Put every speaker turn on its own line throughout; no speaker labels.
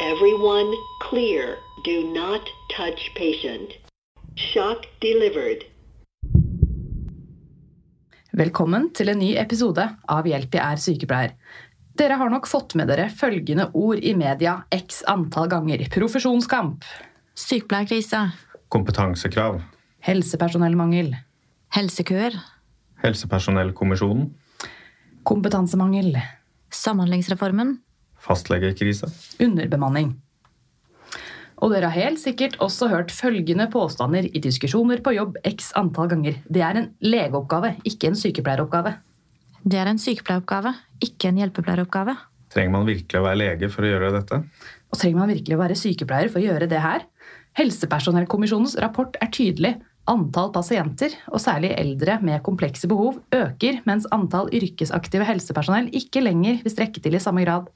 Everyone clear. Do not touch patient. Shock delivered.
Velkommen til en ny episode av Hjelp jeg er sykepleier. Dere har nok fått med dere følgende ord i media x antall ganger. Profesjonskamp,
Sykepleierkrise.
Kompetansekrav.
helsepersonellmangel,
Helsekøer.
Helsepersonellkommisjonen.
kompetansemangel,
Samhandlingsreformen.
Fastlegekrise.
underbemanning. Og dere har helt sikkert også hørt følgende påstander i diskusjoner på jobb x antall ganger. Det er en legeoppgave, ikke en sykepleieroppgave.
Det er en sykepleieroppgave, ikke en hjelpepleieroppgave.
Trenger man virkelig å være lege for å gjøre dette?
Og trenger man virkelig å være sykepleier for å gjøre det her? Helsepersonellkommisjonens rapport er tydelig. Antall pasienter, og særlig eldre med komplekse behov, øker, mens antall yrkesaktive helsepersonell ikke lenger vil strekke til i samme grad.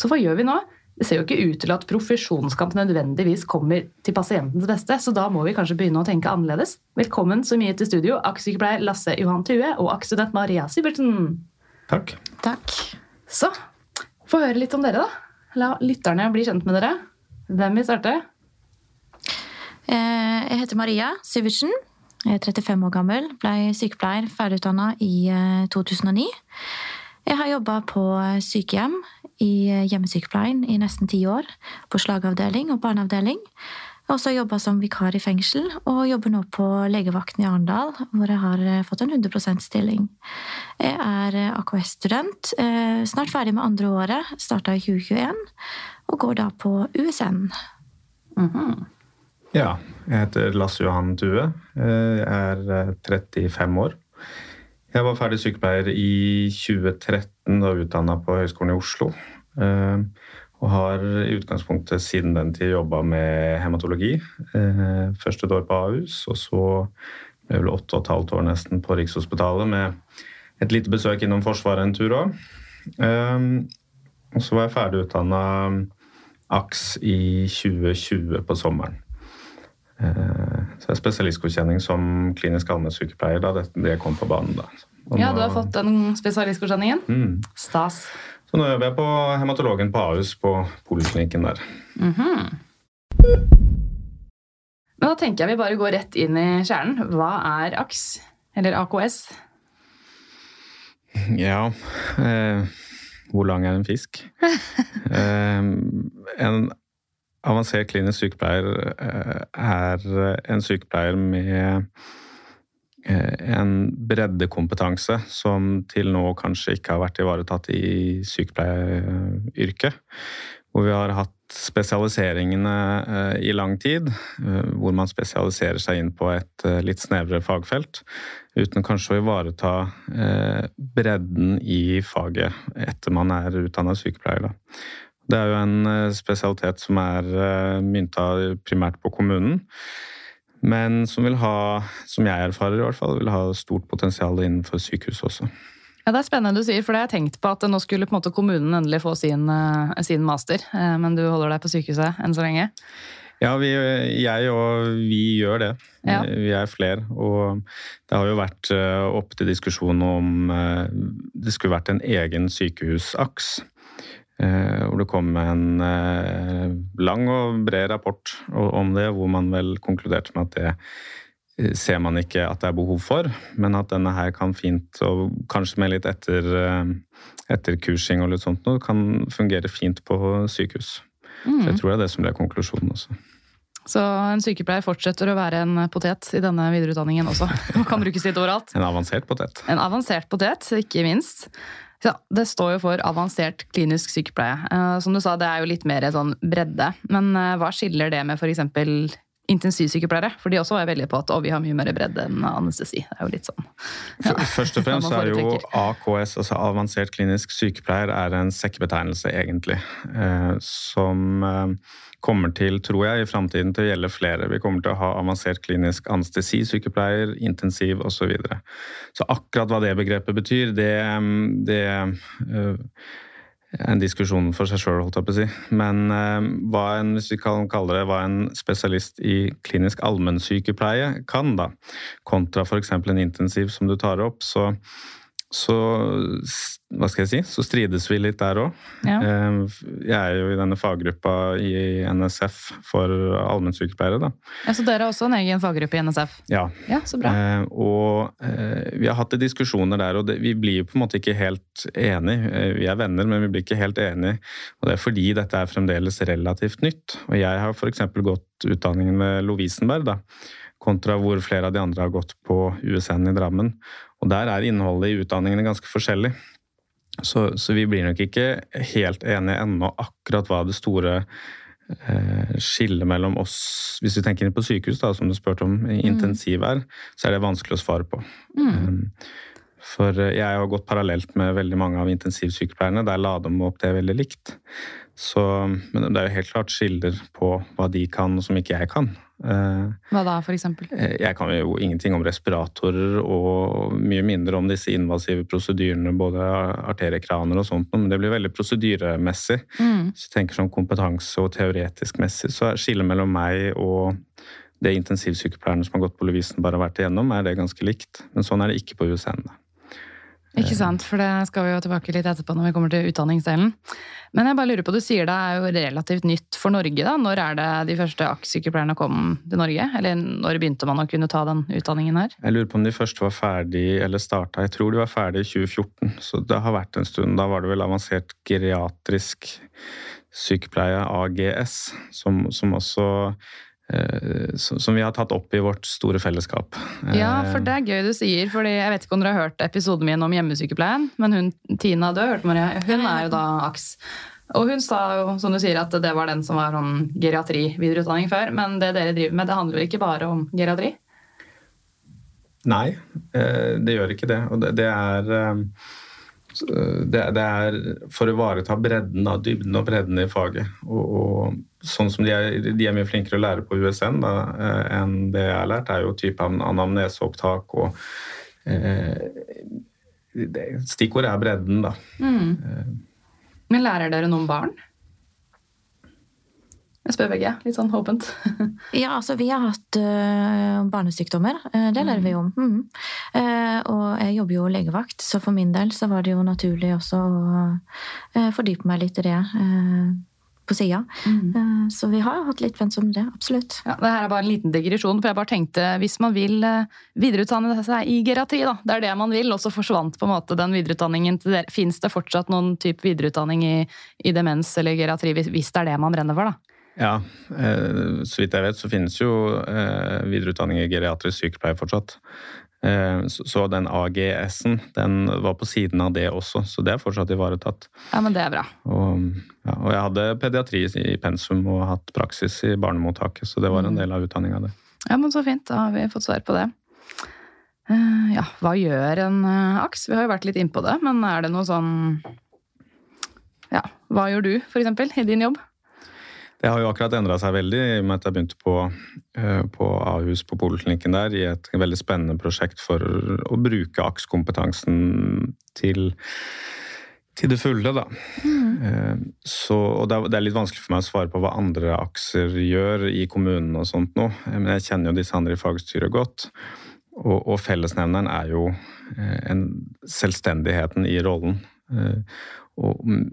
Så hva gjør vi nå? Det ser jo ikke ut til at profesjonskamp nødvendigvis kommer til pasientens beste, så da må vi kanskje begynne å tenke annerledes. Velkommen så mye til studio, AKK-sykepleier Lasse Johan Thue og AKK-student Maria Sibertsen.
Takk.
Takk.
Så, få høre litt om dere, da. La lytterne bli kjent med dere. Hvem vil starte?
Eh, Jeg heter Maria Syvertsen. Jeg er 35 år gammel. Ble sykepleier, ferdigutdanna i eh, 2009. Jeg har jobba på sykehjem i eh, hjemmesykepleien i nesten ti år. På slagavdeling og barneavdeling. Jeg har også jobba som vikar i fengsel, og jobber nå på legevakten i Arendal, hvor jeg har eh, fått en 100% stilling. Jeg er eh, AKS-student, snart ferdig med andre året, starta i 2021, og går da på USN.
Ja, jeg heter Lasse Johan Due. Jeg er eh, 35 år. Jeg var ferdig sykepleier i 2013 og utdanna på Høgskolen i Oslo. Eh, Og har i utgangspunktet siden den tid jobba med hematologi. Eh, Først et år på Ahus, og så ble vel åtte og et halvt år nesten på Rikshospitalet med et lite besøk innom Forsvaret en tur òg. Og så var jeg ferdig utdanna AKS i 2020 på sommeren. Eh, Så jeg har spesialistgodkjenning som klinisk allmennsykepleier da det kom på banen. da. Og
Ja, du har fått den spesialistgodkjenningen.
Mm.
Stas.
Så nå jobber jeg på hematologen på Ahus på poliklinikken der.
Men da tenker jeg vi bare går rett inn i kjernen. Hva er AKS? Eller AKS?
Ja eh, Hvor lang er en fisk? eh, en avansert klinisk sykepleier eh, er en sykepleier med en breddekompetanse som til nå kanskje ikke har vært ivaretatt i sykepleieryrket. Hvor vi har hatt spesialiseringene eh, i lang tid, eh, hvor man spesialiserer seg inn på et eh, litt snevrere fagfelt, uten kanskje å ivareta eh, bredden i faget etter man er utdanna sykepleier. Da. Det er jo en eh, spesialitet som er eh, mynta primært på kommunen, men som vil ha, som jeg erfarer i hvert fall, vil ha stort potensial innenfor sykehuset også.
Ja, Det er spennende du sier, for det har jeg tenkt på at nå skulle på en måte kommunen endelig få sin, eh, sin master. eh, Men du holder deg på sykehuset enn så lenge.
Ja, vi, jeg og vi gjør det.
Ja.
Vi er flere. Og det har jo vært opp oppe til diskusjon om eh, det skulle vært en egen sykehusaks. Eh, Hvor det kom en eh, lang og bred rapport om det, hvor man vel konkluderte med at det eh, ser man ikke at det er behov for, men at denne her kan fint, og kanskje med litt etter, etterkursing og litt sånt, noe, kan fungere fint på sykehus. Så jeg tror det er det som ble konklusjonen også.
Så en sykepleier fortsetter å være en potet i denne videreutdanningen også. Og kan brukes litt overalt.
En avansert potet.
En avansert potet, ikke minst. Ja, det står jo for avansert klinisk sykepleie. Eh, Som du sa, det er jo litt mer sånn bredde. Men eh, hva skiller det med f.eks. intensivsykepleiere. For de også var veldig på at vi har mye mer bredde enn anestesi. Det er jo litt sånn. Ja.
Først og fremst er jo. AKS, altså avansert klinisk sykepleier, er en sekkebetegnelse egentlig. Eh, som eh, kommer til, tror jeg, i framtiden til å gjelde flere. Vi kommer til å ha avansert klinisk anestesisykepleier, intensiv osv. Så, videre. så akkurat hva det begrepet betyr, det, det eh, er en diskusjon for seg sjøl, holdt jeg på å si. Men eh, hva en, hvis vi kan kalle det, hva en spesialist i klinisk allmennsykepleie kan, da, kontra f.eks. en intensiv som du tar opp, så, så hva skal jeg si, så strides vi litt der òg.
Ja.
Jeg er jo i denne faggruppa i NSF for allmennsykepleiere, da.
Ja, så dere har også en egen faggruppe i NSF?
Ja,
Ja, så bra.
Eh, og eh, vi har hatt diskusjoner der, og vi blir jo på en måte ikke helt enige. Eh, vi er venner, men vi blir ikke helt enige. Og det er fordi dette er fremdeles relativt nytt. Og jeg har f.eks. gått utdanningen ved Lovisenberg, da, kontra hvor flere av de andre har gått på USN i Drammen. Og der er innholdet i utdanningene ganske forskjellig. Så, så vi blir nok ikke helt enige ennå akkurat hva det store eh, skillet mellom oss Hvis vi tenker inn på sykehus, da, som du spurte om, intensiv er, så er det vanskelig å svare på. Mm. For eh, jeg har gått parallelt med veldig mange av intensivsykepleierne. Der la de opp det veldig likt. Så, men det er jo helt klart skiller på hva de kan og som ikke jeg kan. Eh,
Hva da, eksempel?
Eh, Jeg kan jo ingenting om respiratorer og mye mindre om disse invasive prosedyrene, både arteriekraner og sånt, men det blir veldig prosedyremessig.
Mm.
Hvis jeg tenker sånn kompetanse og teoretisk messig, så er skillet mellom meg og det intensivsykepleierne som har gått på Lovisenberg og vært igjennom, er det ganske likt. Men sånn er det ikke på USN. Da.
Ikke sant, for det skal vi jo tilbake litt etterpå når vi kommer til utdanningsdelen. Men jeg bare lurer på, du sier det er jo relativt nytt for Norge, da. Når er det de første AKS-sykepleierne kom til Norge? Eller når begynte man å kunne ta den utdanningen her?
Jeg lurer på om de første var ferdig eller starta. Jeg tror de var ferdig i 2014, så det har vært en stund. Da var det vel avansert geriatrisk sykepleie, AGS, som, som også som som vi har tatt opp i vårt store fellesskap.
Ja,
Eh,
for det er gøy du sier, fordi jeg vet ikke om dere har hørt episoden min om hjemmesykepleien, men hun, Tina, du har hørt Maria, hun er jo da AKS. Og hun sa jo, som du sier, at det var den som var sånn geriatri-videreutdanning før, men det dere driver med, det handler jo ikke bare om geriatri?
Nei, eh, det gjør ikke det. Og det, er eh, eh, det, er for å ivareta bredden, av dybden og bredden i faget. Og sånn som de er, de er mye flinkere å lære på USN da, eh, enn det jeg har lært, er jo type anamneseopptak og eh, Stikkordet er bredden, da.
Men lærer dere noe om barn? Jeg spør begge, litt sånn åpent.
Ja, altså vi har hatt uh, barnesykdommer. Uh, det lærer vi om. Mm. Uh, og jeg jobber jo legevakt, så for min del så var det jo naturlig også å fordype meg litt i det på sida. Mm. så vi har hatt litt venn som det, absolutt.
Ja, det her er bare en liten digresjon, for jeg bare tenkte hvis man vil eh, videreutdanne seg i geriatri, da, det er det man vil, og så forsvant på en måte den videreutdanningen til dere. Fins det fortsatt noen type videreutdanning i, i demens eller geriatri, hvis, det er det man brenner for, da?
Ja, eh, så vidt jeg vet så finnes jo eh, videreutdanning i geriatrisk sykepleie fortsatt. Eh, så, den AGS-en, den var på siden av det også, så det er fortsatt ivaretatt.
Ja, men det er bra.
Og, ja, og jeg hadde pediatri i pensum og hatt praksis i barnemottaket, så det var en del av utdanninga, det.
Ja, men så fint. Da har vi fått svar på det. Eh, ja, hva gjør en eh, aks? Vi har jo vært litt innpå det, men er det noe sånn Ja, hva gjør du, for eksempel, i din jobb?
Det har jo akkurat endra seg veldig i og med at jeg begynte på, eh, på Ahus på poliklinikken der i et veldig spennende prosjekt for å bruke AKS-kompetansen til, til det fulle, da. Mm. Så, og det er, litt vanskelig for meg å svare på hva andre akser gjør i kommunen og sånt nå, Eh, men jeg kjenner jo disse andre i fagstyret godt. Og, og fellesnevneren er jo eh, en selvstendigheten i rollen. Eh, Og mm,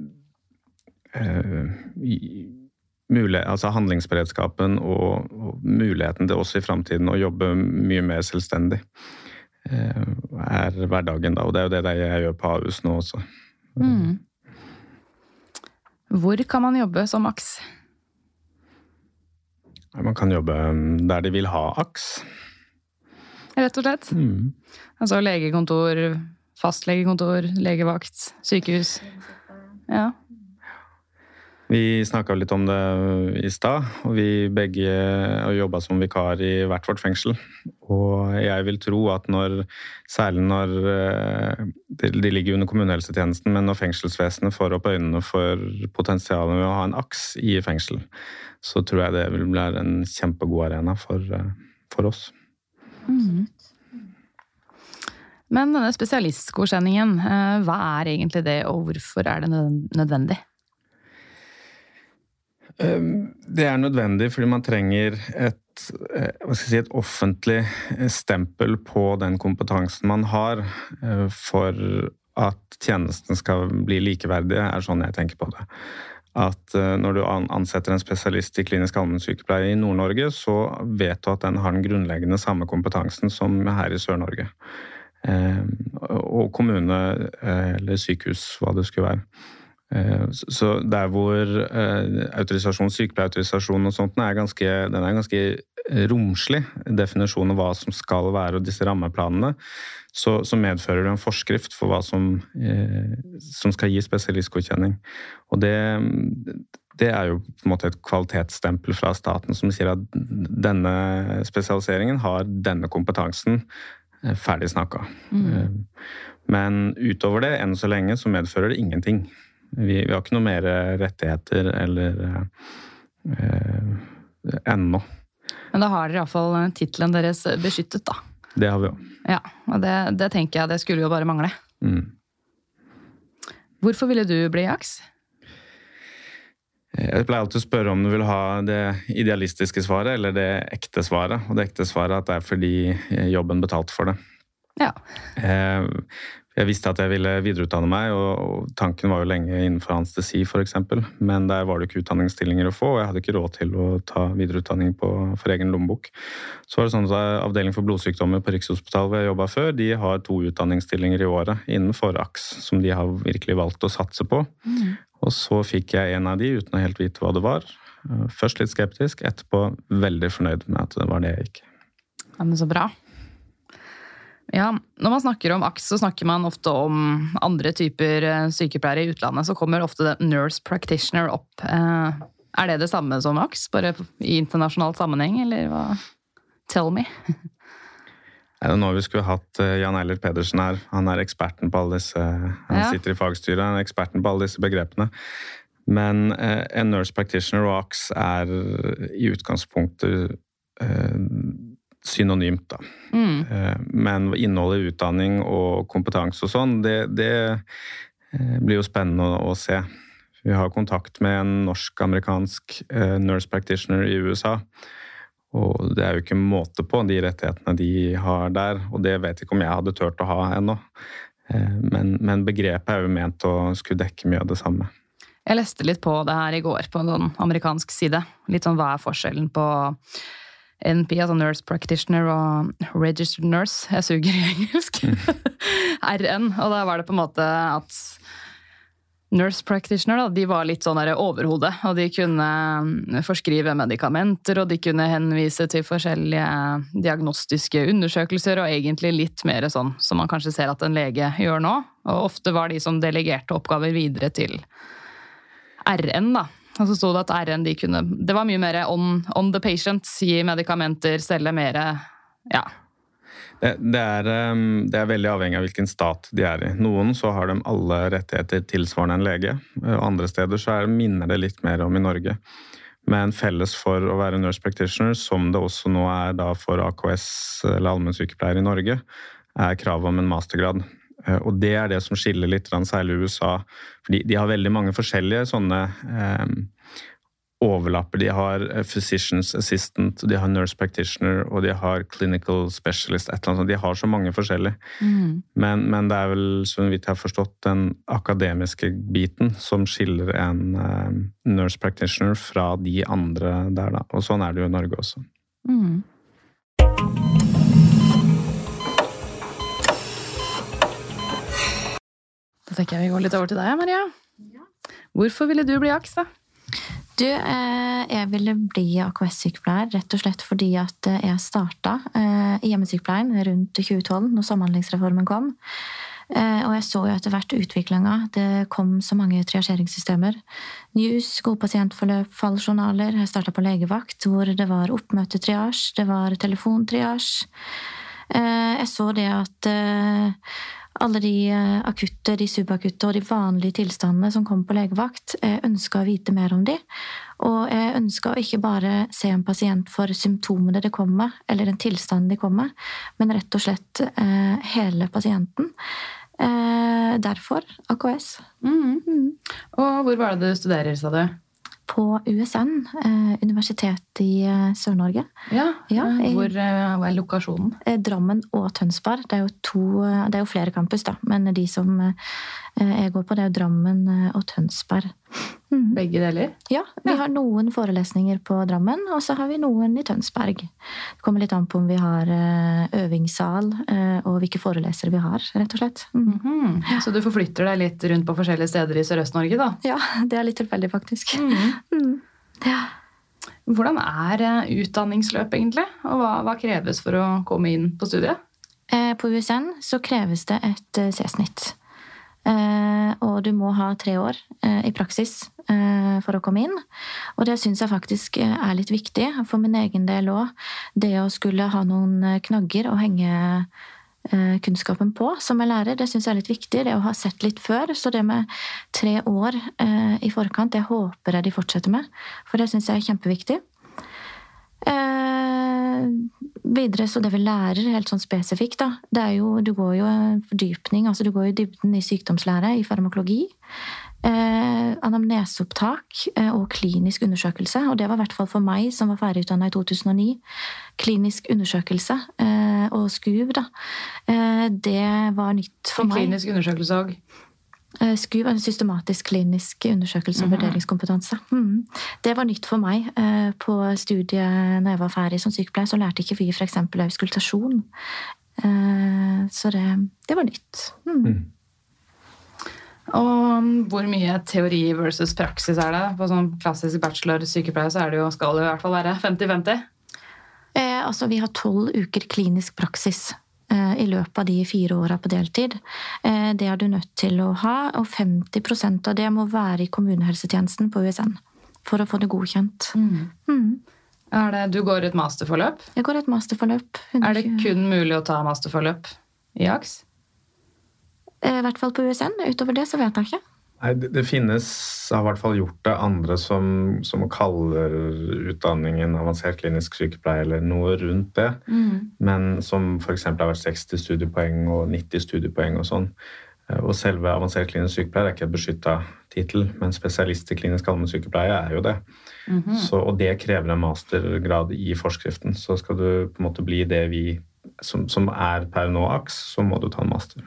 eh, mulig, altså handlingsberedskapen og, og muligheten til også i framtiden å jobbe mye mer selvstendig eh, er hverdagen da, og det er jo det jeg gjør på Ahus nå også.
Mm. Hvor kan man jobbe som aks?
Man kan jobbe mm, der de vil ha aks.
Rett og slett.
Mm.
Altså legekontor, fastlegekontor, legevakt, sykehus. Ja.
Vi snakka litt om det i stad, og vi begge har jobba som vikar i hvert vårt fengsel. Og jeg vil tro at når, særlig når eh, De ligger under kommunehelsetjenesten, men når fengselsvesenet får opp øynene for potensialet ved å ha en aks i fengsel, så tror jeg det vil bli en kjempegod arena for, eh, for oss. Mm.
Men denne spesialistgodkjenningen, eh, hva er egentlig det, og hvorfor er det nødvendig?
Ehm, det er nødvendig fordi man trenger et, eh, si, et, offentlig eh, stempel på den kompetansen man har, eh, for at tjenesten skal bli likeverdig, er sånn jeg tenker på det. At når du ansetter en spesialist i klinisk allmennsykepleie i Nord-Norge, så vet du at den har den grunnleggende samme kompetansen som her i Sør-Norge. Ehm, og kommune eller sykehus, hva det skulle være. Eh, så der hvor eh, autorisasjon, sykepleierautorisasjon og sånt er ganske, den er ganske romslig, definisjon av hva som skal være og disse rammeplanene, så, så medfører det en forskrift for hva som, eh, som skal gi spesialistgodkjenning. Og det, det er jo på en måte et kvalitetsstempel fra staten som sier at denne spesialiseringen har denne kompetansen ferdig snakka. Mm. Men utover det, enn så lenge, så medfører det ingenting. Vi, vi, har ikke noe mer rettigheter eller eh, ennå.
Men da har dere iallfall tittelen deres beskyttet, da.
Det har vi òg.
Ja, og det, det, tenker jeg det skulle jo bare mangle. Mm. Hvorfor ville du bli jaks?
Jeg pleier alltid å spørre om du vil ha det idealistiske svaret eller det ekte svaret. Og det ekte svaret er at det er fordi jobben betalte for det.
Ja.
Jeg visste at jeg ville videreutdanne meg, og tanken var jo lenge innenfor anestesi f.eks. Men der var det ikke utdanningsstillinger å få, og jeg hadde ikke råd til å ta videreutdanning på, for egen lommebok. Så var det sånn at Avdeling for blodsykdommer på Rikshospitalet hvor jeg jobba før, de har to utdanningsstillinger i året innenfor AKS, som de har virkelig valgt å satse på. Mm. Og så fikk jeg en av de uten å helt vite hva det var. Først litt skeptisk, etterpå veldig fornøyd med at det var det jeg gikk.
Ja, men så bra. Ja, Når man snakker om AKS, så snakker man ofte om andre typer eh, sykepleiere i utlandet. Så kommer ofte nurse practitioner opp. Eh, er det det samme som AKS, bare i internasjonal sammenheng, eller hva? Tell me.
Er det nå vi skulle hatt eh, Jan Eilert Pedersen her? Han er eksperten på alle disse Han ja. sitter i fagstyret, han er eksperten på alle disse begrepene. Men en nurse practitioner og AKS er i utgangspunktet synonymt, da. Mm. Eh, men innholdet utdanning og kompetanse og sånn, det, det eh, blir jo spennende å, se. Vi har kontakt med en norsk-amerikansk eh, nurse practitioner i USA. Og det er jo ikke måte på de rettighetene de har der, og det vet jeg ikke om jeg hadde turt å ha ennå. Men, men, begrepet er jo ment å skulle dekke mye av det samme.
Jeg leste litt på det her i går på en amerikansk side. Litt sånn hva er forskjellen på NP, altså Nurse Practitioner, og Registered Nurse. Jeg suger i engelsk. RN. Og da var det på en måte at Nurse Practitioner da, de var litt sånn overhodet. Og de kunne mm, forskrive medikamenter, og de kunne henvise til forskjellige diagnostiske undersøkelser, og egentlig litt mer sånn som man kanskje ser at en lege gjør nå. Og ofte var de som delegerte oppgaver videre til RN, da. Og så sto det at RN de kunne Det var mye mer on, on the patient, gi medikamenter, selge mer Ja.
Det, det, er, um, det, er, veldig avhengig av hvilken stat de er i. Noen så har de alle rettigheter tilsvarende en lege. Andre steder så er, minner det litt mer om i Norge. Men felles for å være nurse practitioner, som det også nå er for AKS eller allmennsykepleiere i Norge, er kravet om en mastergrad. Eh, og det er det som skiller litt, særlig USA. fordi de har veldig mange forskjellige sånne eh, overlapper. De har eh, physicians assistant, de har nurse practitioner og de har clinical specialist. et eller annet sånt. De har så mange forskjellige. Mm. Men, men, det er vel, så vidt jeg har forstått, den akademiske biten som skiller en nurse practitioner fra de andre der, da. Og sånn er det jo i Norge også. Mm.
Da tenker jeg vi går litt over til deg, Maria. Hvorfor ville du bli AKS, da?
Du, eh, jeg ville bli AKS-sykepleier rett og slett fordi at jeg starta eh, i hjemmesykepleien rundt 2012, når Samhandlingsreformen kom. Eh, og jeg så jo etter hvert utviklinga. Det kom så mange triasjeringssystemer. News, gode pasientforløp, falljournaler. Jeg starta på legevakt hvor det var oppmøtetriasje, det var telefontriasje. Eh, jeg så det at eh, alle de eh, akutte, de subakutte og de vanlige tilstandene som kom på legevakt, jeg ønska å vite mer om de. Og jeg ønska å ikke bare se en pasient for symptomene det kommer med, eller den tilstanden de kommer med, men rett og slett eh, hele pasienten. Eh, derfor AKS.
Mm. Og hvor var det du studerer, sa du?
På USN, eh, Universitetet i eh, Sør-Norge.
Ja,
Ja,
Hvor eh, hva er lokasjonen?
Drammen og Tønsberg. Det er jo, to, det er jo flere campus, da. Men de som eh, jeg går på, det er jo Drammen og Tønsberg. Mm.
Begge deler?
Ja, vi har noen forelesninger på Drammen, og så har vi noen i Tønsberg. Det kommer litt an på om vi har øvingssal, eh, og hvilke forelesere vi har, rett og slett. Mm.
Mm -hmm. Så du forflytter deg litt rundt på forskjellige steder i Sørøst-Norge, da?
Ja, det er litt tilfeldig, faktisk. Ja.
Hvordan er utdanningsløpet utdanningsløp, egentlig? Og hva, hva kreves for å komme inn på studiet?
Eh, På USN så kreves det et eh, C-snitt. Eh, Og du må ha tre år eh, i praksis eh, for å komme inn. Og det syns jeg faktisk eh, er litt viktig for min egen del òg. Det å skulle ha noen eh, knagger å henge eh, kunnskapen på som jeg lærer, det syns jeg er litt viktig. Det å ha sett litt før. Så det med tre år eh, i forkant, det håper jeg de fortsetter med. For det syns jeg er kjempeviktig. Eh, videre så det vi lærer helt sånn spesifikt, da, det er jo Du går jo fordypning, altså du går i dybden i sykdomslære, i farmakologi. Eh, anamneseopptak eh, og klinisk undersøkelse. Og det var i hvert fall for meg, som var ferdigutdanna i 2009. Klinisk undersøkelse eh, og SKUV, da. Eh, det var nytt for
En
meg.
klinisk undersøkelse òg.
Eh, er en systematisk klinisk undersøkelse og
Mhm.
vurderingskompetanse. Mhm. Det var nytt for meg. Eh, På studiet når jeg var ferdig som sykepleier, så lærte ikke vi f.eks. auskultasjon. Eh, Så det, det var nytt. Mhm.
Og hvor mye teori versus praksis er det? På sånn klassisk bachelor-sykepleie så er det jo, skal det i hvert fall være 50-50.
Eh, altså, vi har tolv uker klinisk praksis eh, i løpet av de fire åra på deltid. Eh, det er du nødt til å ha, og 50% av det må være i kommunehelsetjenesten på USN. For å få det godkjent. Mm.
Er det, du går et masterforløp.
Jeg går et masterforløp.
Er det kun mulig å ta masterforløp i AKS?
Eh, I hvert fall på USN. Utover det så vet jeg ikke.
Nei, det, det finnes, har i hvert fall gjort det, andre som, som kaller utdanningen avansert klinisk sykepleie eller noe rundt det, men som f.eks. har vært 60 studiepoeng og 90 studiepoeng og sånn. Eh, Og selve avansert klinisk sykepleier er ikke et beskytta tittel, men spesialist i klinisk allmennsykepleie er jo det. Så, og det krever en mastergrad i forskriften. Så skal du på en måte bli det vi som, som er per nå AKS, så må du ta en master.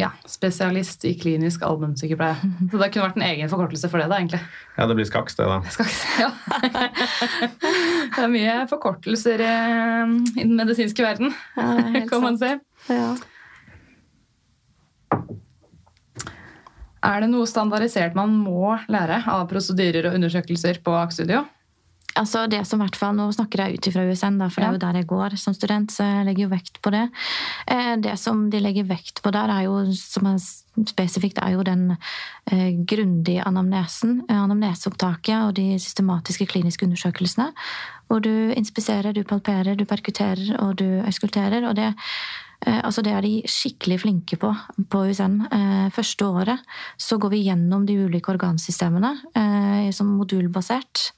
Ja, spesialist i klinisk allmennsykepleie. Så det kunne vært en egen forkortelse for det, da, egentlig.
Ja, det blir skaks, det, da.
Skaks, ja. Det er mye forkortelser eh, i den medisinske verden,
Ja,
kan man si.
Ja.
Er det noe standardisert man må lære av prosedyrer og undersøkelser på AKS-studio?
Altså det som i hvert fall, Nå snakker jeg ut fra USN, da, for det er jo der jeg går som student. så jeg legger jo vekt på det. Eh, Det som de legger vekt på der, er jo, som er spesifikt, er jo den eh, grundige anamnesen. eh, Anamneseopptaket og de systematiske kliniske undersøkelsene. Hvor du inspiserer, du palperer, du perkuterer og du auskulterer. og det Eh, Altså Det er de skikkelig flinke på på USN. Eh, første året så går vi gjennom de ulike organsystemene som modulbasert.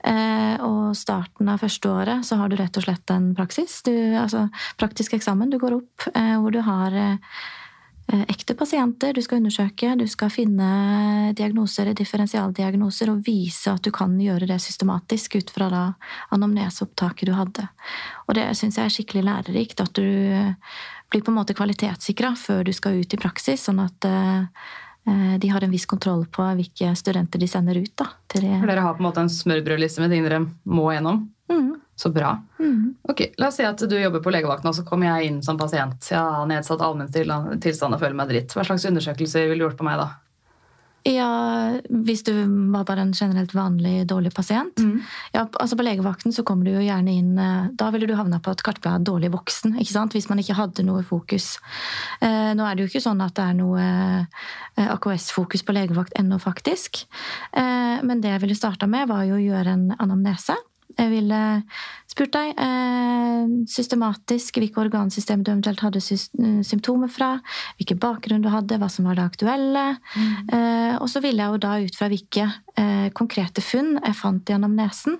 Eh, og starten av første året så har du rett og slett en praksis. Du, altså praktisk eksamen. Du går opp eh, hvor du har eh, ekte pasienter du skal undersøke. Du skal finne diagnoser, differensialdiagnoser, og vise at du kan gjøre det systematisk ut fra da anamneseopptaket du hadde. Og det syns jeg er skikkelig lærerikt. At du blir på en måte kvalitetssikra før du skal ut i praksis, sånn at de har en viss kontroll på hvilke studenter de sender ut. da.
For dere har på en måte en smørbrødliste med ting dere må gjennom?
Mm.
Så bra.
Mm.
Ok, La oss si at du jobber på legevakten, og så kommer jeg inn som pasient. Jeg har nedsatt allmenn tilstand og føler meg dritt. Hva slags undersøkelser ville du gjort på meg da?
Ja, hvis du var bare en generelt vanlig dårlig pasient. Ja, altså På legevakten så kommer du jo gjerne inn eh, Da ville du havna på et kartblad dårlig voksen, ikke sant? hvis man ikke hadde noe fokus. Eh, nå er det jo ikke sånn at det er noe eh, AKS-fokus på legevakt ennå, faktisk. Eh, men det jeg ville starta med, var jo å gjøre en anamnese. Jeg ville spurt deg eh, systematisk hvilke organsystem du eventuelt hadde eh, symptomer fra, hvilken bakgrunn du hadde, hva som var det aktuelle. Eh, og så ville jeg jo da ut fra hvilke eh, konkrete funn jeg fant i anamnesen,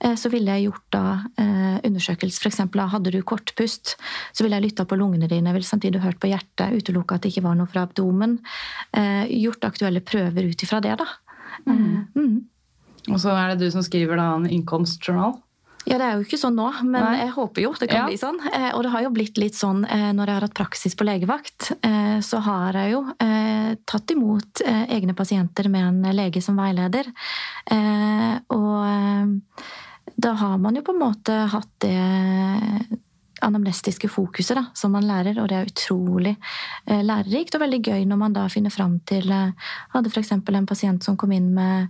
eh, så ville jeg gjort da eh, undersøkelse. Eksempel, hadde du kortpust, så ville jeg lytta på lungene dine, jeg ville samtidig hørt på hjertet, utelukka at det ikke var noe fra abdomen. Eh, gjort aktuelle prøver ut ifra det, da. Eh, mm.
Og så er det du som skriver da en innkomstjournal.
Ja, det er jo ikke sånn nå, men
Nei.
jeg håper jo det kan
Ja.
bli sånn. Eh, og det har jo blitt litt sånn eh, når jeg har hatt praksis på legevakt, eh, så har jeg jo eh, tatt imot eh, egne pasienter med en lege som veileder. Eh, og da har man jo på en måte hatt det anamnestiske fokuset da, som man lærer, og det er utrolig eh, lærerikt og veldig gøy når man da finner fram til eh, Hadde f.eks. en pasient som kom inn med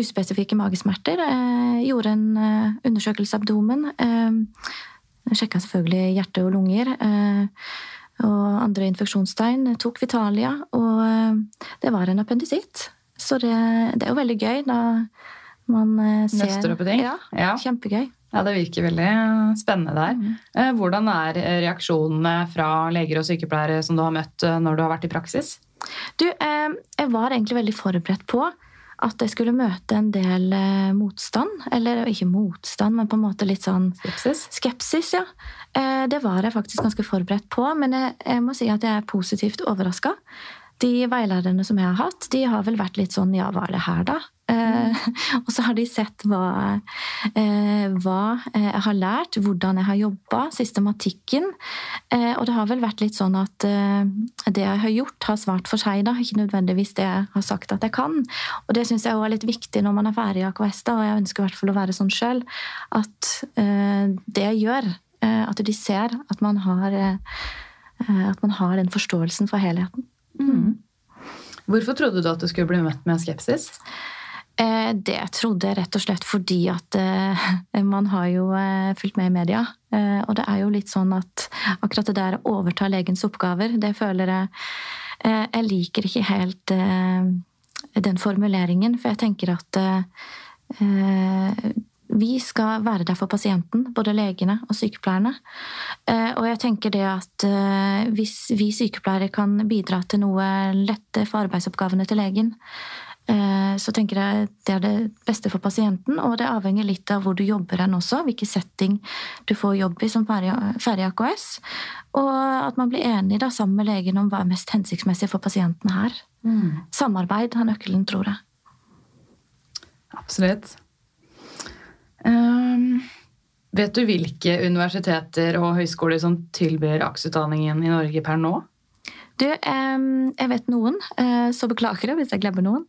uspesifikke magesmerter. Eh, gjorde en eh, undersøkelse av abdomen. Eh, Sjekka selvfølgelig hjerte og lunger. Eh, og andre infeksjonstegn. Tok Vitalia, og eh, det var en appendisitt. Så det, det er jo veldig gøy da man eh, ser
Nøster opp i ting.
Ja,
Ja.
kjempegøy.
Ja, det virker veldig spennende der. Eh, Hvordan er reaksjonene fra leger og sykepleiere som du har møtt eh, når du har vært i praksis?
Du, eh, jeg var egentlig veldig forberedt på at jeg skulle møte en del eh, motstand. Eller ikke motstand, men på en måte litt sånn
Skepsis?
skepsis, ja. Eh, det var jeg faktisk ganske forberedt på, men jeg, jeg må si at jeg er positivt overraska. De veilederne som jeg har hatt, de har vel vært litt sånn ja, hva er det her, da? Eh, og så har de sett hva, eh, hva eh, jeg har lært, hvordan jeg har jobba, systematikken. Eh, og det har vel vært litt sånn at eh, det jeg har gjort, har svart for seg, da. Ikke nødvendigvis det jeg har sagt at jeg kan. Og det syns jeg òg er litt viktig når man er ferdig i AKS, da, og jeg ønsker i hvert fall å være sånn sjøl, at eh, det jeg gjør, at de ser at man har at man har den forståelsen for helheten.
Hvorfor trodde du at du skulle bli møtt med skepsis?
Eh, Det trodde jeg rett og slett fordi at eh, man har jo eh, fulgt med i media. Og det er jo litt sånn at akkurat det der å overta legens oppgaver, det føler jeg Jeg liker ikke helt den formuleringen, for jeg tenker at vi skal være der for pasienten, både legene og sykepleierne. Og jeg tenker det at hvis vi sykepleiere kan bidra til noe lette for arbeidsoppgavene til legen, så tenker jeg det er det beste for pasienten, og det avhenger litt av hvor du jobber hen også, hvilken setting du får jobb i som ferdig AKS, og at man blir enig da, sammen med legen om hva er mest hensiktsmessig for pasienten her. Samarbeid er nøkkelen, tror jeg.
Absolutt. Um, vet du hvilke universiteter og høyskoler som tilbyr AKS-utdanningen i Norge per nå?
Du, jeg vet noen, eh, så beklager jeg hvis jeg glemmer noen.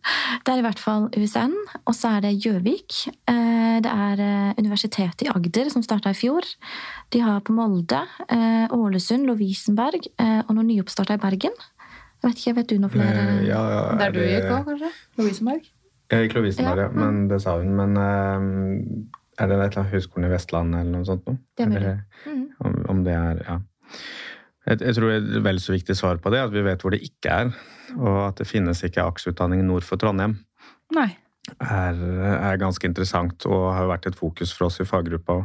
Det er i hvert fall USN, og så er det Gjøvik. Eh, Det er eh, Universitetet i Agder, som starta i fjor. De har på Molde, eh, Ålesund, Lovisenberg eh, og noen nyoppstarta i Bergen. Jeg vet ikke, vet du noe flere?
Ja, ja,
Der
er
du
det-
gikk òg, kanskje? Lovisenberg?
Jeg gikk Lovisenberg,
Ja,
ja, men det sa hun. Men eh, er det et eller annet Høgskolen i Vestlandet eller noe sånt noe?
Det er mulig.
Eller. Om, om det er Ja. Jeg, jeg tror et vel så viktig svar på det er at vi vet hvor det ikke er. Og at det finnes ikke AKS-utdanning nord for Trondheim,
Nei.
er, er ganske interessant og har vært et fokus for oss i faggruppa.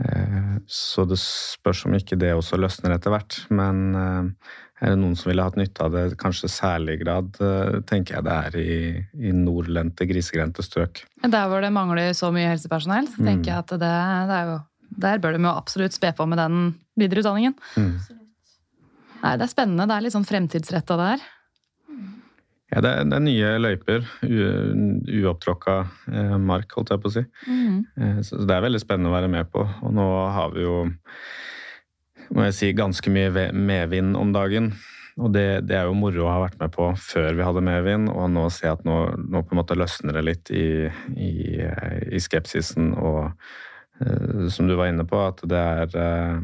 Eh, Så det spørs om ikke det også løsner etter hvert. Men eh, er det noen som ville hatt nytte av det, kanskje særlig grad, eh, tenker jeg det er i, i nordlendte, grisegrendte strøk.
Der hvor det mangler så mye helsepersonell, så tenker jeg at det, det jo Der bør de jo absolutt spe på med den videreutdanningen.
Mm.
Nei, Det er spennende. Det er litt sånn fremtidsretta der.
Ja, det er, det er nye løyper. Uopptråkka eh, mark, holdt jeg på å si. Eh, Så det er veldig spennende å være med på. Og nå har vi jo, må jeg si, ganske mye medvind om dagen. Og det, det er jo moro å ha vært med på før vi hadde medvind, og nå ser jeg at nå, nå på en måte løsner det litt i, i, i skepsisen og eh, som du var inne på, at det er eh,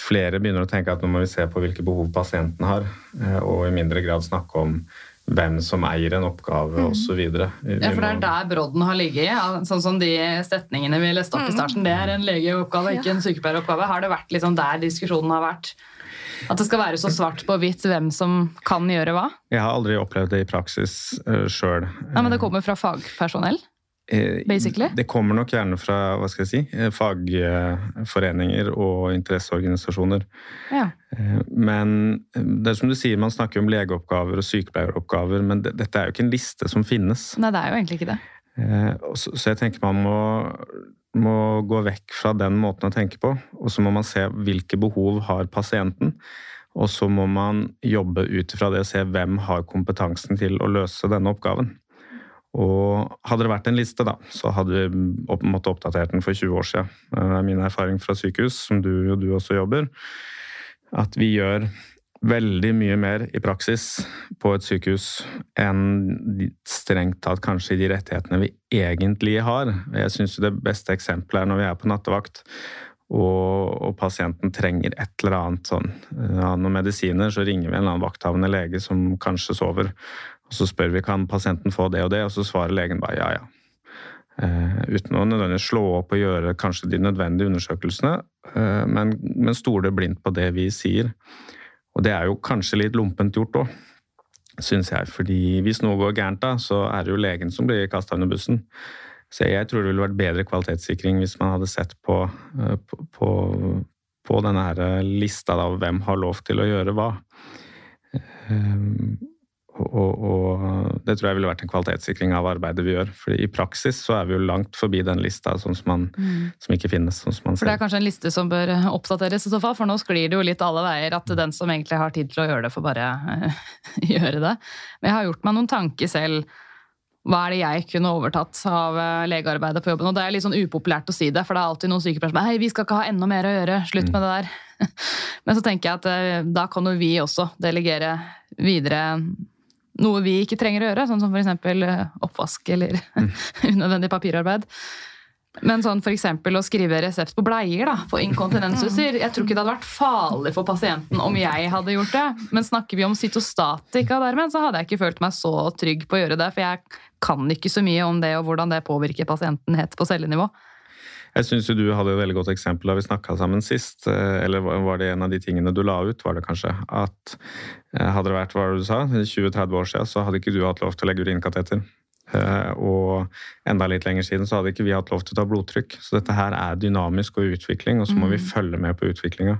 flere begynner å tenke at nå må vi se på hvilke behov pasienten har, eh, og i mindre grad snakke om hvem som eier en oppgave
Mm.
osv.
Ja, for det er der brodden har ligget. Sånn som de setningene vi leste opp i starten. Det er en legeoppgave, ikke en sykepleieroppgave. Har det vært liksom der diskusjonen har vært? At det skal være så svart på hvitt hvem som kan gjøre hva?
Jeg har aldri opplevd det i praksis uh, sjøl.
Men det kommer fra fagpersonell? Basically?
Det kommer nok gjerne fra hva skal jeg si, eh, fagforeninger og interesseorganisasjoner.
Ja.
Eh, Men det er som du sier, man snakker om legeoppgaver og sykepleieroppgaver, men det, dette er jo ikke en liste som finnes.
Nei, det er jo egentlig ikke det.
Eh, Så, så jeg tenker man må, må gå vekk fra den måten å tenke på, og så må man se hvilke behov har pasienten. Og så må man jobbe ut ifra det og se hvem har kompetansen til å løse denne oppgaven. Og hadde det vært en liste, da, så hadde vi opp, måttet oppdatert den for 20 år siden. Det er min erfaring fra sykehus, som du og du også jobber, at vi gjør veldig mye mer i praksis på et sykehus enn strengt tatt kanskje de rettighetene vi egentlig har. Jeg syns det beste eksempelet er når vi er på nattevakt. Og, og pasienten trenger et eller annet sånn ja, Noen medisiner, så ringer vi en eller annen vakthavende lege som kanskje sover. Og så spør vi kan pasienten få det og det, og så svarer legen bare ja, ja. Uh, uten å nødvendigvis slå opp og gjøre kanskje de nødvendige undersøkelsene, uh, men, men stoler blindt på det vi sier. Og det er jo kanskje litt lompent gjort òg, syns jeg. fordi hvis noe går gærent, da, så er det jo legen som blir kasta under bussen. Så jeg tror det ville vært bedre kvalitetssikring hvis man hadde sett på, uh, på, på, på denne her lista av hvem har lov til å gjøre hva. Det tror jeg ville vært en kvalitetssikring av arbeidet vi gjør. For i praksis så er vi jo langt forbi den lista sånn som, man, som ikke finnes. sånn som man
For det er kanskje en liste som bør oppdateres i så fall, for nå sklir det jo litt alle veier at den som egentlig har tid til å gjøre det, får bare uh, gjøre det. Men jeg har gjort meg noen tanker selv. Hva er det jeg kunne overtatt av eh, legearbeidet på jobben? Og det er litt sånn upopulært å si det, for det er alltid noen sykepleiere som er hei, vi skal ikke ha enda mer å gjøre, slutt med det der. Men så tenker jeg at eh, da kan jo vi også delegere videre noe vi ikke trenger å gjøre, sånn som f.eks. oppvask eller unødvendig papirarbeid. Men sånn for eksempel å skrive resept på bleier da, på inkontinensuser Jeg tror ikke det hadde vært farlig for pasienten om jeg hadde gjort det. Men snakker vi om cytostatika dermed, så hadde jeg ikke følt meg så trygg på å gjøre det. For jeg kan ikke så mye om det og hvordan det påvirker pasienten helt på cellenivå.
Jeg syns du hadde et veldig godt eksempel da vi snakka sammen sist. eh, Eller var det en av de tingene du la ut, var det kanskje? At eh, hadde det vært hva du sa, 20-30 år siden, så hadde ikke du hatt lov til å legge urinkateter. Eh, Og enda litt lenger siden så hadde ikke vi hatt lov til å ta blodtrykk. Så dette her er dynamisk og utvikling, og så må vi følge med på utviklinga.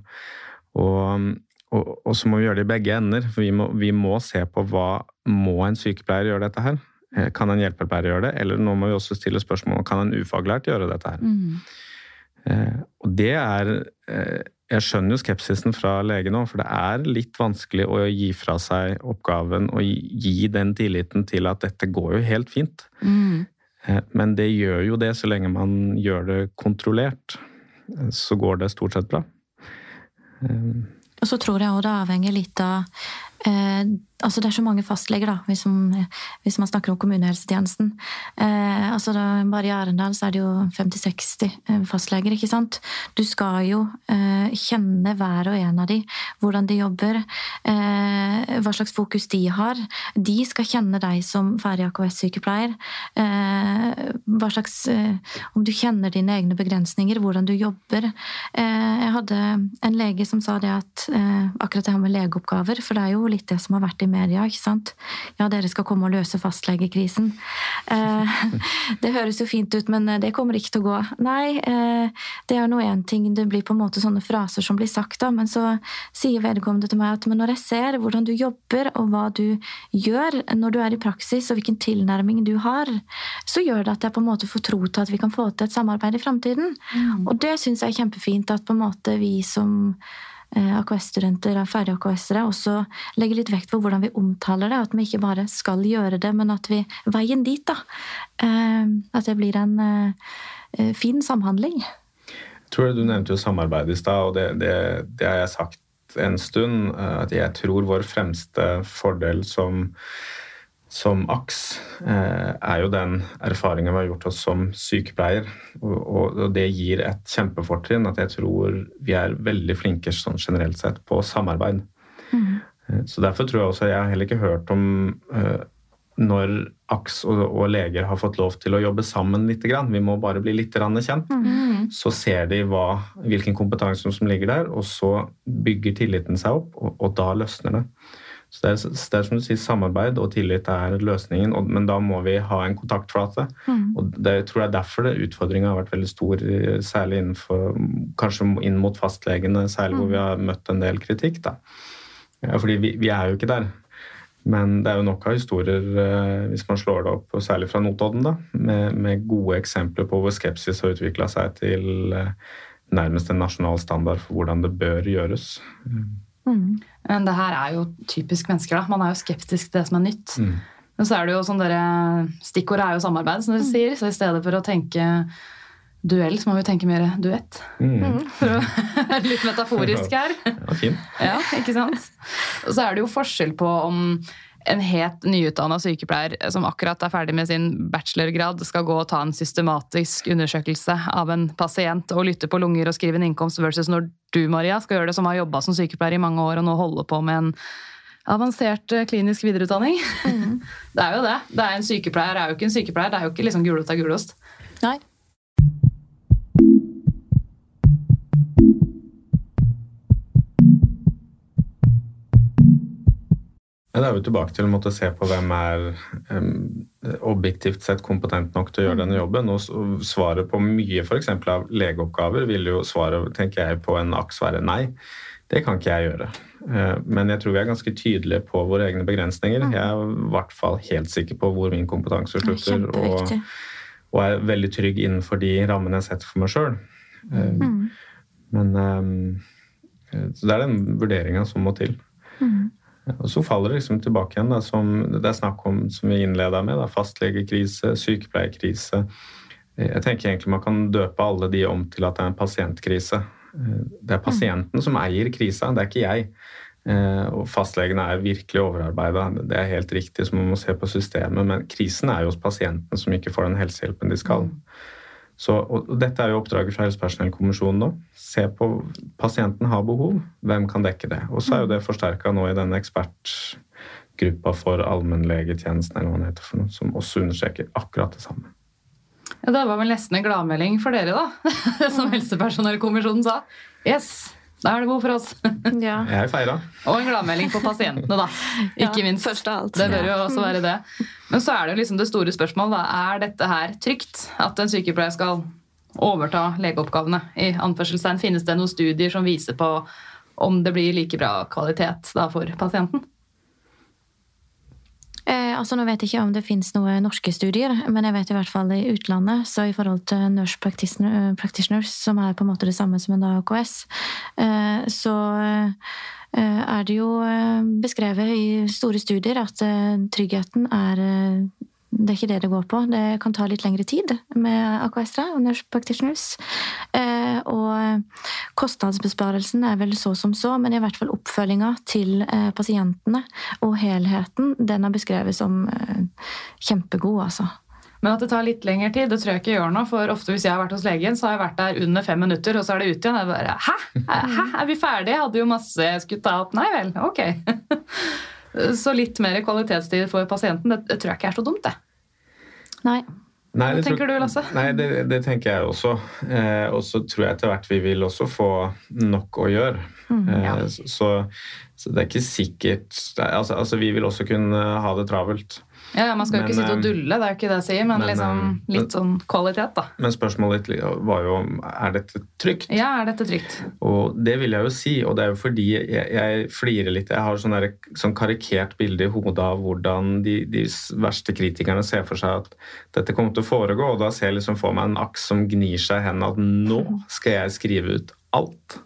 Og, og, og så må vi gjøre det i begge ender, for vi må, vi må se på hva må en sykepleier gjøre dette her. Eh, Kan en hjelpepleier gjøre det, eller nå må vi også stille spørsmål kan en ufaglært gjøre dette her. Mm. og det er eh, Jeg skjønner jo skepsisen fra lege nå, for det er litt vanskelig å gi fra seg oppgaven og gi- den tilliten til at dette går jo helt fint. Mm. Men det gjør jo det så lenge man gjør det kontrollert. Så går det stort sett bra.
Og så tror jeg også det avhenger litt av eh, altså Det er så mange fastleger, da, hvis man, hvis man snakker om kommunehelsetjenesten. Eh, altså da, bare i Arendal så er det jo 50-60 fastleger, ikke sant. Du skal jo eh, kjenne hver og en av de, hvordan de jobber, eh, hva slags fokus de har. De skal kjenne deg som ferdig AKS-sykepleier. Eh, hva slags eh, Om du kjenner dine egne begrensninger, hvordan du jobber. Eh, jeg hadde en lege som sa det at eh, akkurat det her med legeoppgaver, for det er jo litt det som har vært i media, ikke sant. Ja, dere skal komme og løse fastlegekrisen. Eh, det høres jo fint ut, men det kommer ikke til å gå. Nei, eh, det er nå én ting, det blir på en måte sånne fraser som blir sagt, da, men så sier vedkommende til meg at men når jeg ser hvordan du jobber, og hva du gjør når du er i praksis, og hvilken tilnærming du har, så gjør det at jeg på en måte får tro til at vi kan få til et samarbeid i framtiden. Og det syns jeg er kjempefint at på en måte vi som eh, AKS-studenter er ferdige AKS-ere, også legge litt vekt på hvordan vi omtaler det. At vi ikke bare skal gjøre det, men at vi Veien dit, da. eh, At det blir en eh, fin samhandling.
Jeg tror Du nevnte jo samarbeid i stad, og det, det, det har jeg sagt en stund. eh, At jeg tror vår fremste fordel som som AKS, eh, er jo den erfaringen vi har gjort oss som sykepleier. Og, det gir et kjempefortrinn at jeg tror vi er veldig flinke sånn generelt sett på samarbeid. Mm. Så derfor tror jeg også Jeg har heller ikke hørt om eh, når AKS og, og leger har fått lov til å jobbe sammen litt. Vi må bare bli litt kjent, kjent. Så ser de hva, hvilken kompetanse som ligger der, og så bygger tilliten seg opp, og, og da løsner det. Så det er, det er som du sier, samarbeid og tillit er løsningen, og, men da må vi ha en kontaktflate. Og det tror jeg er derfor det utfordringa har vært veldig stor, eh, særlig innenfor, kanskje inn mot fastlegene, særlig hvor vi har møtt en del kritikk. da. Fordi vi, vi er jo ikke der. Men det er jo nok av historier, eh, hvis man slår det opp, og særlig fra Notodden, da, med, med gode eksempler på hvor skepsis har utvikla seg til eh, nærmest en nasjonal standard for hvordan det bør gjøres.
Men det her er jo typisk mennesker. da. Man er jo skeptisk til det som er nytt.
Mm.
Men så er det jo sånn dere, Stikkordet er jo samarbeid, som dere sier. Så i stedet for å tenke duell, så må vi tenke mer duett.
Mm.
For å være litt metaforisk her.
Ja, fin.
Ja, ikke sant? Og så er det jo forskjell på om en helt nyutdanna sykepleier som akkurat er ferdig med sin bachelorgrad, skal gå og ta en systematisk undersøkelse av en pasient og lytte på lunger og skrive en innkomst, versus når du, Maria, skal gjøre det som har jobba som sykepleier i mange år og nå holder på med en avansert eh, klinisk videreutdanning. Det er jo det. det er en sykepleier er jo ikke en sykepleier, det er jo ikke liksom gulost av gulost.
Nei.
Ja, da er vi tilbake til å måtte se på hvem er um, objektivt sett kompetent nok til å gjøre denne jobben. Og svaret på mye f.eks. av legeoppgaver vil jo svaret tenker jeg, på en aks være nei. Det kan ikke jeg gjøre. Eh, Men jeg tror vi er ganske tydelige på våre egne begrensninger. Jeg er i hvert fall helt sikker på hvor min kompetanse slutter. Og, og er veldig trygg innenfor de rammene jeg setter for meg sjøl. Men em, eh, Så det er den vurderinga som må til. Og så faller det liksom tilbake igjen, da, som det er snakk om, som vi innleda med, da, fastlegekrise, sykepleierkrise. Jeg tenker egentlig man kan døpe alle de om til at det er en pasientkrise. Det er pasienten som eier krisa, det er ikke jeg. Eh, Og fastlegene er virkelig overarbeida, det er helt riktig, så man må se på systemet. Men krisen er jo hos pasienten som ikke får den helsehjelpen de skal. Så, og dette er jo oppdraget fra Helsepersonellkommisjonen nå. Se på pasienten har behov, hvem kan dekke det? Og så er jo det forsterka nå i denne ekspertgruppa for allmennlegetjenesten, eller hva den heter for noe, som også understreker akkurat det samme.
Ja, det var vel nesten en gladmelding for dere, da. Som helsepersonellkommisjonen sa. Yes, da er det god for oss.
Ja.
Jeg feira. Og
en gladmelding for pasientene, da. Ikke minst.
først alt.
Det bør jo også være det. Men så er det jo liksom det store spørsmålet. Da. Er dette her trygt? At en sykepleier skal overta legeoppgavene? I anførselstegn finnes det noen studier som viser på om det blir like bra kvalitet da for pasienten?
Eh, altså, nå vet jeg ikke om det finnes noen norske studier, men jeg vet i hvert fall i utlandet, så i forhold til nurse practitioner, eh, practitioners, som er på en måte det samme som en AKS, eh, så eh, er det jo eh, beskrevet i store studier at tryggheten er det er ikke det det går på. Det kan ta litt lengre tid med AKS-ere og nurse practitioners. Eh, og kostnadsbesparelsen er vel så som så, men i hvert fall oppfølginga til eh, pasientene og helheten, den er beskrevet som eh, kjempegod, altså.
Men at det tar litt lengre tid, det tror jeg ikke gjør noe. For ofte hvis jeg har vært hos legen, så har jeg vært der under fem minutter, og så er det ut igjen. Jeg bare, Hæ? Hæ? Er vi ferdige? Jeg hadde jo masse jeg skulle ta opp. Nei vel, ok. Så litt mer kvalitetstid for pasienten, det, det tror jeg ikke er så dumt, det.
Nei.
Nei,
Hva
det tror-
tenker du, Lasse?
Nei, det, det tenker jeg også. Eh, og så tror jeg etter hvert vi vil også få nok å gjøre. eh, så, så det er ikke sikkert er- altså, altså, Vi vil også kunne ha det travelt.
Ja, Man skal jo ikke sitte og
eh,
dulle, det er jo ikke det jeg sier, men,
men,
liksom
eh,
litt sånn kvalitet, da.
Men spørsmålet ditt var jo er dette trygt.
Ja, er dette trygt?
Og det vil jeg jo si, og det er jo fordi jeg, jeg flirer litt. Jeg har sånn, der, sånn karikert bilde i hodet av hvordan de, de verste kritikerne ser for seg at dette kommer til å foregå, og da ser jeg liksom for meg en aks som gnir seg hendene at nå skal jeg skrive ut alt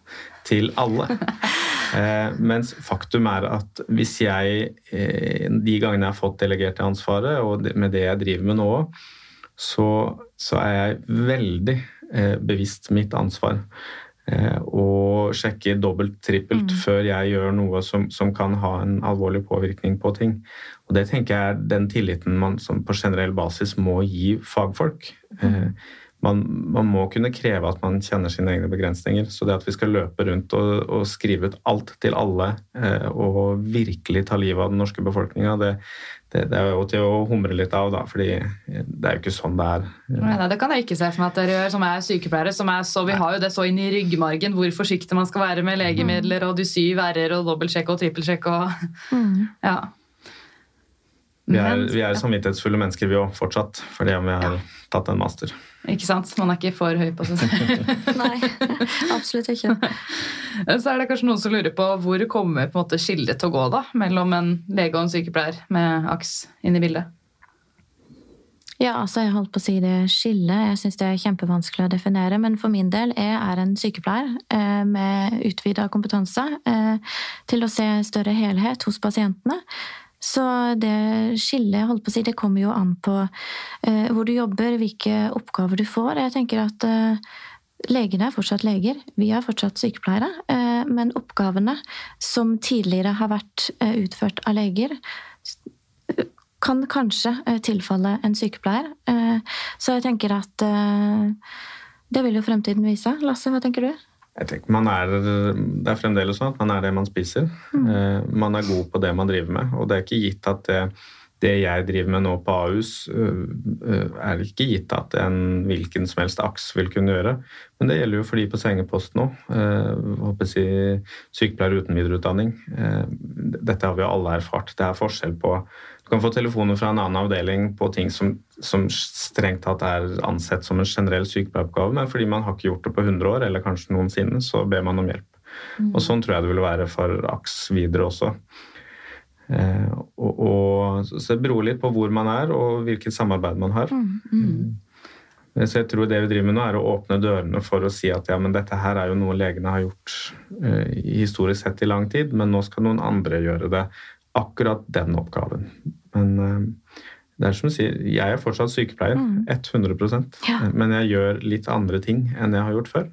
til alle. Eh, mens faktum er at hvis jeg, eh, de gangene jeg har fått delegert det ansvaret, og med det jeg driver med nå, så, så er jeg veldig eh, bevisst mitt ansvar. eh, og sjekker dobbelt, trippelt
Mm.
før jeg gjør noe som, som kan ha en alvorlig påvirkning på ting. Og det tenker jeg er den tilliten man som på generell basis må gi fagfolk. Eh, man, man må kunne kreve at man kjenner sine egne begrensninger. Så det at vi skal løpe rundt og, og skrive ut alt til alle eh, og virkelig ta livet av den norske befolkninga, det, det, det er jo til å humre litt av, da, fordi det er jo ikke sånn det er.
Nei, nei, Det kan jeg ikke se for meg at dere gjør, som er sykepleiere. som er så, Vi har jo det så inn i ryggmargen hvor forsiktig man skal være med legemidler og de syv r-er og dobbeltsjekk og trippelsjekk og
Mm.
ja.
Vi er, vi er samvittighetsfulle mennesker, vi òg, fortsatt, fordi om vi har tatt en master.
Ikke sant? Man er ikke for høy på seg selv.
Nei, absolutt ikke.
Så er det kanskje noen som lurer på hvor kommer på en måte skillet til å gå da, mellom en lege og en sykepleier med AKS inn i bildet?
Ja, altså jeg holdt på å si det skillet. Jeg syns det er kjempevanskelig å definere. Men for min del jeg er en sykepleier eh, med utvida kompetanse eh, til å se større helhet hos pasientene. Så det skillet, holdt på å si, det kommer jo an på eh, hvor du jobber, hvilke oppgaver du får. Jeg tenker at eh, Legene er fortsatt leger, vi er fortsatt sykepleiere. eh, Men oppgavene som tidligere har vært eh, utført av leger, kan kanskje eh, tilfalle en sykepleier. Eh, Så jeg tenker at det vil jo fremtiden vise. Lasse, hva tenker du?
Jeg tenker man er, Det er fremdeles sånn at man er det man spiser. Mm. Man er god på det man driver med. Og det er ikke gitt at det, det jeg driver med nå på Ahus, er det er ikke gitt at en hvilken som helst aks vil kunne gjøre. Men det gjelder jo for de på sengepost nå. eh, håper si, sykepleiere uten videreutdanning. Eh, Dette har vi jo alle erfart. Det er forskjell på Du kan få telefoner fra en annen avdeling på ting som, som strengt tatt er ansett som en generell sykepleieroppgave, men fordi man har ikke gjort det på 100 år, eller kanskje noensinne, så ber man om hjelp. Og sånn tror jeg det vil være for AKS videre også. Eh, og, og, så det beror litt på hvor man er og hvilket samarbeid man har.
Mm.
Mm. Så jeg tror det vi driver med nå er å åpne dørene for å si at ja, men dette her er jo noe legene har gjort eh, historisk sett i lang tid, men nå skal noen andre gjøre det. Akkurat den oppgaven. Men eh, det er som du sier, jeg er fortsatt sykepleier. 100
Ja.
Men jeg gjør litt andre ting enn jeg har gjort før.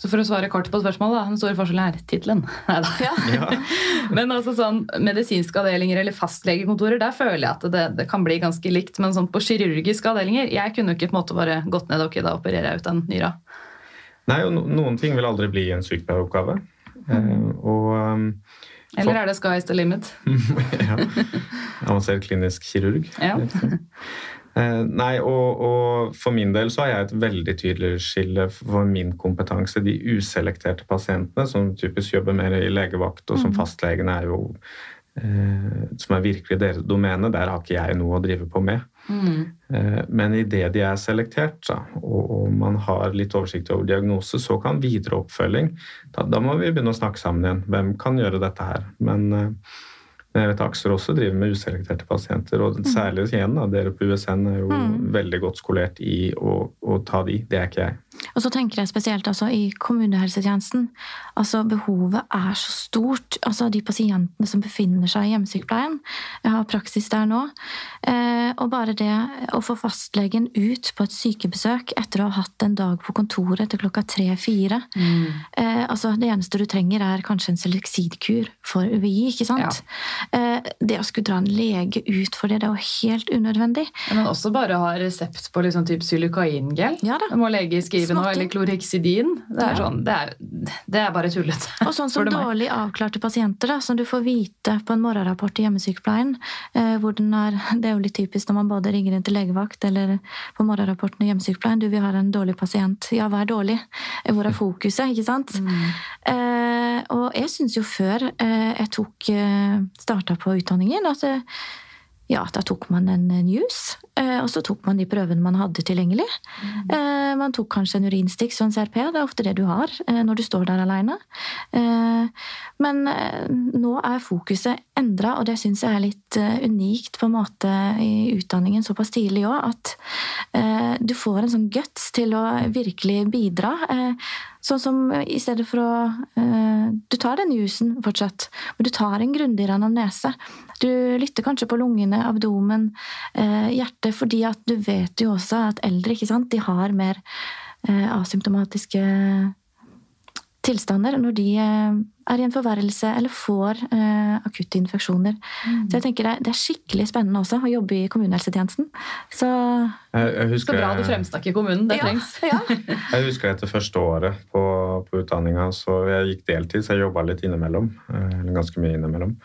Så for å svare kort på spørsmålet, da, den store forskjellen er tittelen. Ja.
Ja.
Men altså sånn, medisinske avdelinger eller fastlegekontorer, der føler jeg at det, det kan bli ganske likt. Men sånn på kirurgiske avdelinger, jeg kunne jo ikke på en måte bare gått ned og okay, da opererer jeg ut den nyra.
Nei, og no noen ting vil aldri bli en sykepleieroppgave. Eh, og um,
Eller er det sky's the limit?
ja. Avansert klinisk kirurg.
Ja.
Eh, nei, og, og for min del så har jeg et veldig tydelig skille for min kompetanse. De uselekterte pasientene, som typisk jobber mer i legevakt, og som fastlegene er jo eh, Som er virkelig deres domene, der har ikke jeg noe å drive på med. Eh, Men idet de er selektert, og, man har litt oversikt over diagnose, så kan videre oppfølging da, da må vi begynne å snakke sammen igjen. Hvem kan gjøre dette her? Men, eh, men jeg vet Akser også driver med uselekterte pasienter, og særlig igjen da, dere på USN er jo veldig godt skolert i å, å ta de. Det er ikke jeg.
Og så tenker jeg spesielt altså, i kommunehelsetjenesten. Altså, behovet er så stort. Altså, de pasientene som befinner seg i hjemmesykepleien. Jeg har praksis der nå. Eh, og bare det å få fastlegen ut på et sykebesøk etter å ha hatt en dag på kontoret til klokka tre-fire eh, altså, Det eneste du trenger, er kanskje en seleksidkur for UVI, ikke sant? Eh, det å skulle dra en lege ut for det, det er jo helt unødvendig.
Men også bare ha resept på liksom typ xylokaingel.
Ja da.
Det må lege skrive nå,
Småting.
eller klorheksidin. Det er, sånn, det er, det er bare tullete.
Og sånn som dårlig avklarte pasienter, da, som du får vite på en morgenrapport i hjemmesykepleien. Eh, er, det er jo litt typisk når man både ringer inn til legevakt eller på morgenrapporten i hjemmesykepleien. Du, vi har en dårlig pasient. Ja, hva er dårlig? Eh, Hvor er fokuset? Ikke sant? Eh, og jeg syns jo før eh, jeg tok eh, starta på utdanningen, at eh, ja, da tok man en eh, news, eh, og så tok man de prøvene man hadde tilgjengelig. Mm. Man tok kanskje en urinstikk og en CRP, det er ofte det du har eh, når du står der alene. Eh, Men eh, nå er fokuset endra, og det syns jeg er litt eh, unikt på en måte i utdanningen såpass tidlig òg, at eh, du får en sånn guts til å virkelig bidra. Eh, Sånn som i stedet for å eh, Du tar den jusen fortsatt, men du tar en grundigere anamnese. Du lytter kanskje på lungene, abdomen, eh, hjertet, fordi at du vet jo også at eldre ikke sant, de har mer eh, asymptomatiske tilstander når de eh, er i en forverrelse eller får eh, akutte infeksjoner. Så jeg tenker det er, det er skikkelig spennende også å jobbe i kommunehelsetjenesten. Så
Jeg, jeg,
Så
husker,
bra du fremstakk i kommunen. Det
Ja,
trengs.
ja.
jeg husker etter første året på, på utdanninga, så jeg gikk deltid, så jeg jobba litt innimellom. eh, Eller ganske mye innimellom.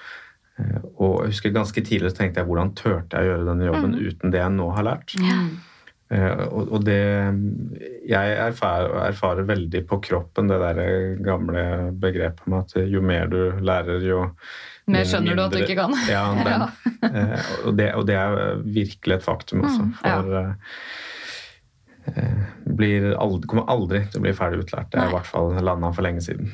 Eh, Og jeg husker ganske tidlig så tenkte jeg hvordan turte jeg å gjøre denne jobben uten det jeg nå har lært. Eh, Og, og det Jeg erfarer, erfarer veldig på kroppen det der gamle begrepet med at jo mer du lærer, jo
Mer
skjønner
skjønner du at du ikke kan.
Ja, den. Eh, og, det, og det er virkelig et faktum altså.
Mm, ja.
For eh, eh, blir aldri, kommer aldri til å bli ferdig utlært. Det er i hvert fall landa for lenge siden.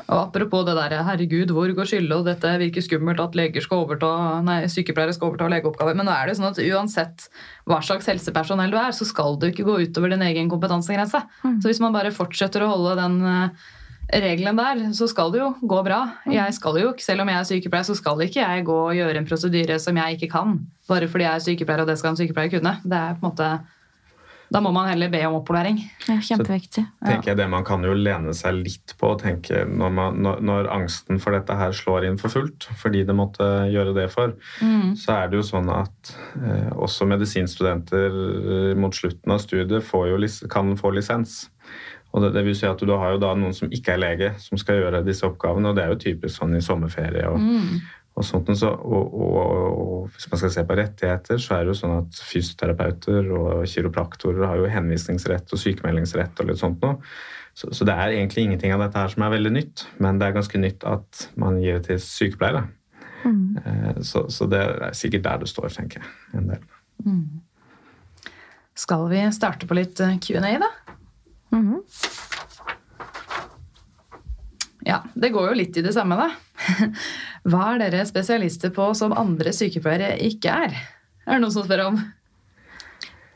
Og apropos det der, herregud, hvor går skylda', og dette virker skummelt at skal overta, nei, sykepleiere skal overta legeoppgaver. Men nå er det jo sånn at uansett hva slags helsepersonell du er, så skal du ikke gå utover din egen kompetansegrense. Så hvis man bare fortsetter å holde den eh, regelen der, så skal det jo gå bra. Jeg skal jo, ikke, selv om jeg er sykepleier, så skal ikke jeg gå og gjøre en prosedyre som jeg ikke kan, bare fordi jeg er sykepleier, og det skal en sykepleier kunne. Det er på en måte... Da må man heller be om opplæring.
Ja, kjempeviktig.
tenker jeg det Man kan jo lene seg litt på og tenke når, man, når, når angsten for dette her slår inn for fullt, fordi det måtte gjøre det for, så er det jo sånn at eh, også medisinstudenter eh, mot slutten av studiet får jo, kan få lisens. Og det, det vil si at Du har jo da noen som ikke er lege, som skal gjøre disse oppgavene. og Det er jo typisk sånn i sommerferie. og og sånt, så, og, og, og hvis man skal se på rettigheter, så er det jo sånn at fysioterapeuter og kiropraktorer har jo henvisningsrett og sykemeldingsrett og litt sånt noe. Så, så det er egentlig ingenting av dette her som er veldig nytt, men det er ganske nytt at man gir det til sykepleiere. Mm. Så, så det er sikkert der det står, tenker jeg. En del.
Skal vi starte på litt eh, Q&A, da?
Mhm.
Ja, det går jo litt i det samme, da. Hva er dere spesialister på som andre sykepleiere ikke er? Er det noen som spør om?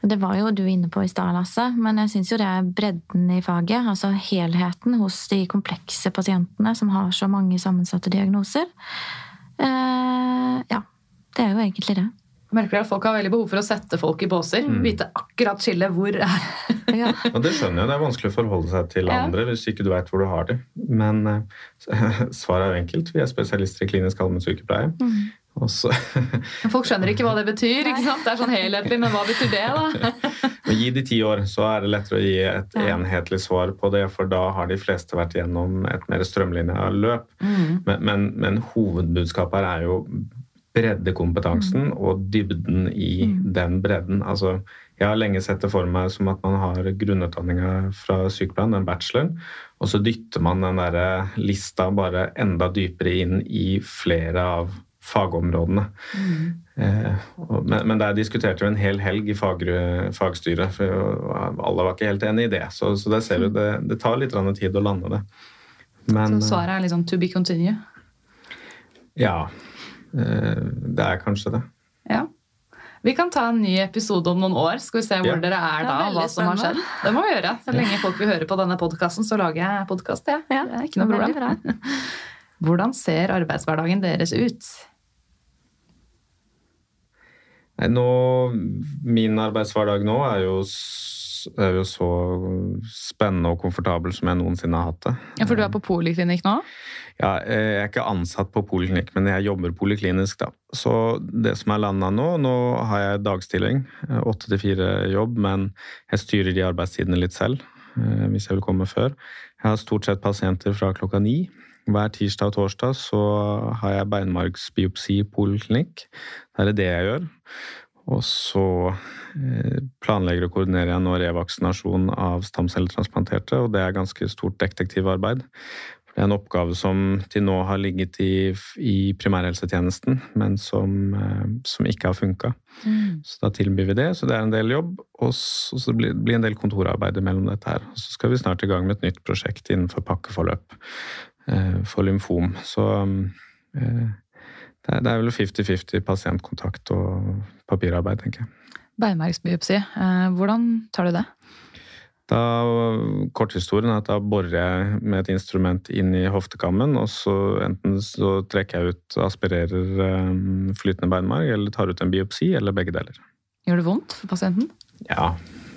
Det var jo du inne på i stad, Lasse, men jeg syns jo det er bredden i faget. Altså helheten hos de komplekse pasientene som har så mange sammensatte diagnoser. Eh, ja, det er jo egentlig det.
Merker at folk har veldig behov for å sette folk i båser. Vite akkurat skillet hvor er.
Ja.
Og det skjønner jeg, det er vanskelig å forholde seg til
Ja.
andre hvis ikke du vet hvor du har dem. Men uh, svaret er enkelt. Vi er spesialister i klinisk allmennsykepleie. Mm.
Også. Folk skjønner ikke hva det betyr. ikke sant? Det er sånn helhetlig, men hva betyr det, da?
Og Gi de ti år, så er det lettere å gi et
Ja.
enhetlig svar på det, for da har de fleste vært gjennom et mer strømlinja løp. Men, men, men hovedbudskapet her er jo breddekompetansen og dybden i den bredden. Altså, jeg har lenge sett det for meg som at man har grunnutdanninga fra sykepleien, den bacheloren, og så dytter man den der lista bare enda dypere inn i flere av fagområdene. Eh, og- men, men der diskuterte vi en hel helg i fag, fagstyret, for alle var ikke helt enig i det. Så, så der ser du, det, det tar litt tid å lande det. Men
Så svaret er liksom to be continue.
ja, eh, det er kanskje det.
Ja. Vi kan ta en ny episode om noen år. Skal vi se hvor
Ja.
dere er da,
er
og hva som har skjedd. Det må vi gjøre. Så lenge folk vil høre på denne podkasten, så lager jeg podkast. Ja.
Ja,
det er ikke noe problem. Hvordan ser arbeidshverdagen deres ut?
Nei, nå, min arbeidshverdag nå er jo, er jo så spennende og komfortabel som jeg noensinne har hatt det.
Ja, For du er på poliklinikk nå?
Ja, eh, jeg er ikke ansatt på poliklinikk, men jeg jobber poliklinisk, da. Så det som er landa nå Nå har jeg dagstilling, eh, åtte til fire jobb, men jeg styrer de arbeidstidene litt selv, eh, hvis jeg vil komme før. Jeg har stort sett pasienter fra klokka ni. Hver tirsdag og torsdag så har jeg beinmargsbiopsi poliklinikk. Det er det jeg gjør. Og så eh, planlegger og koordinerer jeg nå revaksinasjon av stamcelletransplanterte, og det er ganske stort detektivarbeid. Det er en oppgave som til nå har ligget i, i primærhelsetjenesten, men som, eh, som ikke har funka. Så da tilbyr vi det, så det er en del jobb. Og så, så blir det en del kontorarbeid mellom dette her. Og så skal vi snart i gang med et nytt prosjekt innenfor pakkeforløp eh, for lymfom. Så eh, det, er, vel 50-50 pasientkontakt og papirarbeid, tenker jeg.
Beinmargsbiopsi. Eh, Hvordan tar du det?
Da, korthistorien er at da borer jeg med et instrument inn i hoftekammen, og så enten så trekker jeg ut, aspirerer eh, flytende beinmarg, eller tar ut en biopsi, eller begge deler.
Gjør det vondt for pasienten?
Ja.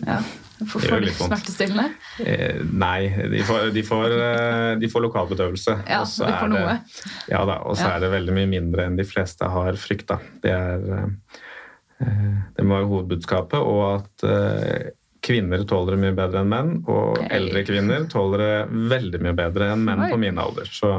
Ja. For,
Det de
smertestillende?
Eh, nei, de får, de får, eh, de får lokalbedøvelse.
Ja,
og så
de får
er det-
noe.
Ja da, og så
Ja.
er det veldig mye mindre enn de fleste har frykta. Det eh, eh, Det må være hovedbudskapet, og at eh, kvinner tåler det mye bedre enn menn. Og
okay.
eldre kvinner tåler det veldig mye bedre enn menn
Oi.
på min alder. Så,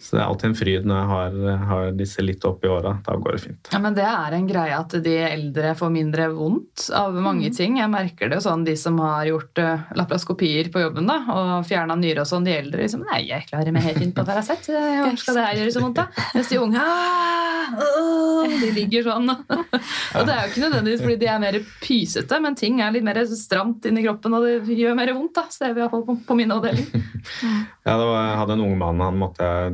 så det er alltid en fryd når jeg har, har disse litt opp i åra. Da går det fint.
Ja, men Det er en greie at de eldre får mindre vondt av mange
Mm.
ting. Jeg merker det jo sånn de som har gjort uh, laparoskopier på jobben da, og fjerna nyre og sånn, de eldre liksom Nei, jeg klarer meg helt fint på Paracet. sett, Hvorfor skal det her gjøre så vondt, da? Mens de unge «Ah, De ligger sånn. og det er jo ikke nødvendigvis fordi de er mer pysete, men ting er litt mer stramt inni kroppen, og det gjør mer vondt, da. Ser vi iallfall på, på min avdeling.
Ja, det var, jeg hadde en ung mann, han måtte jeg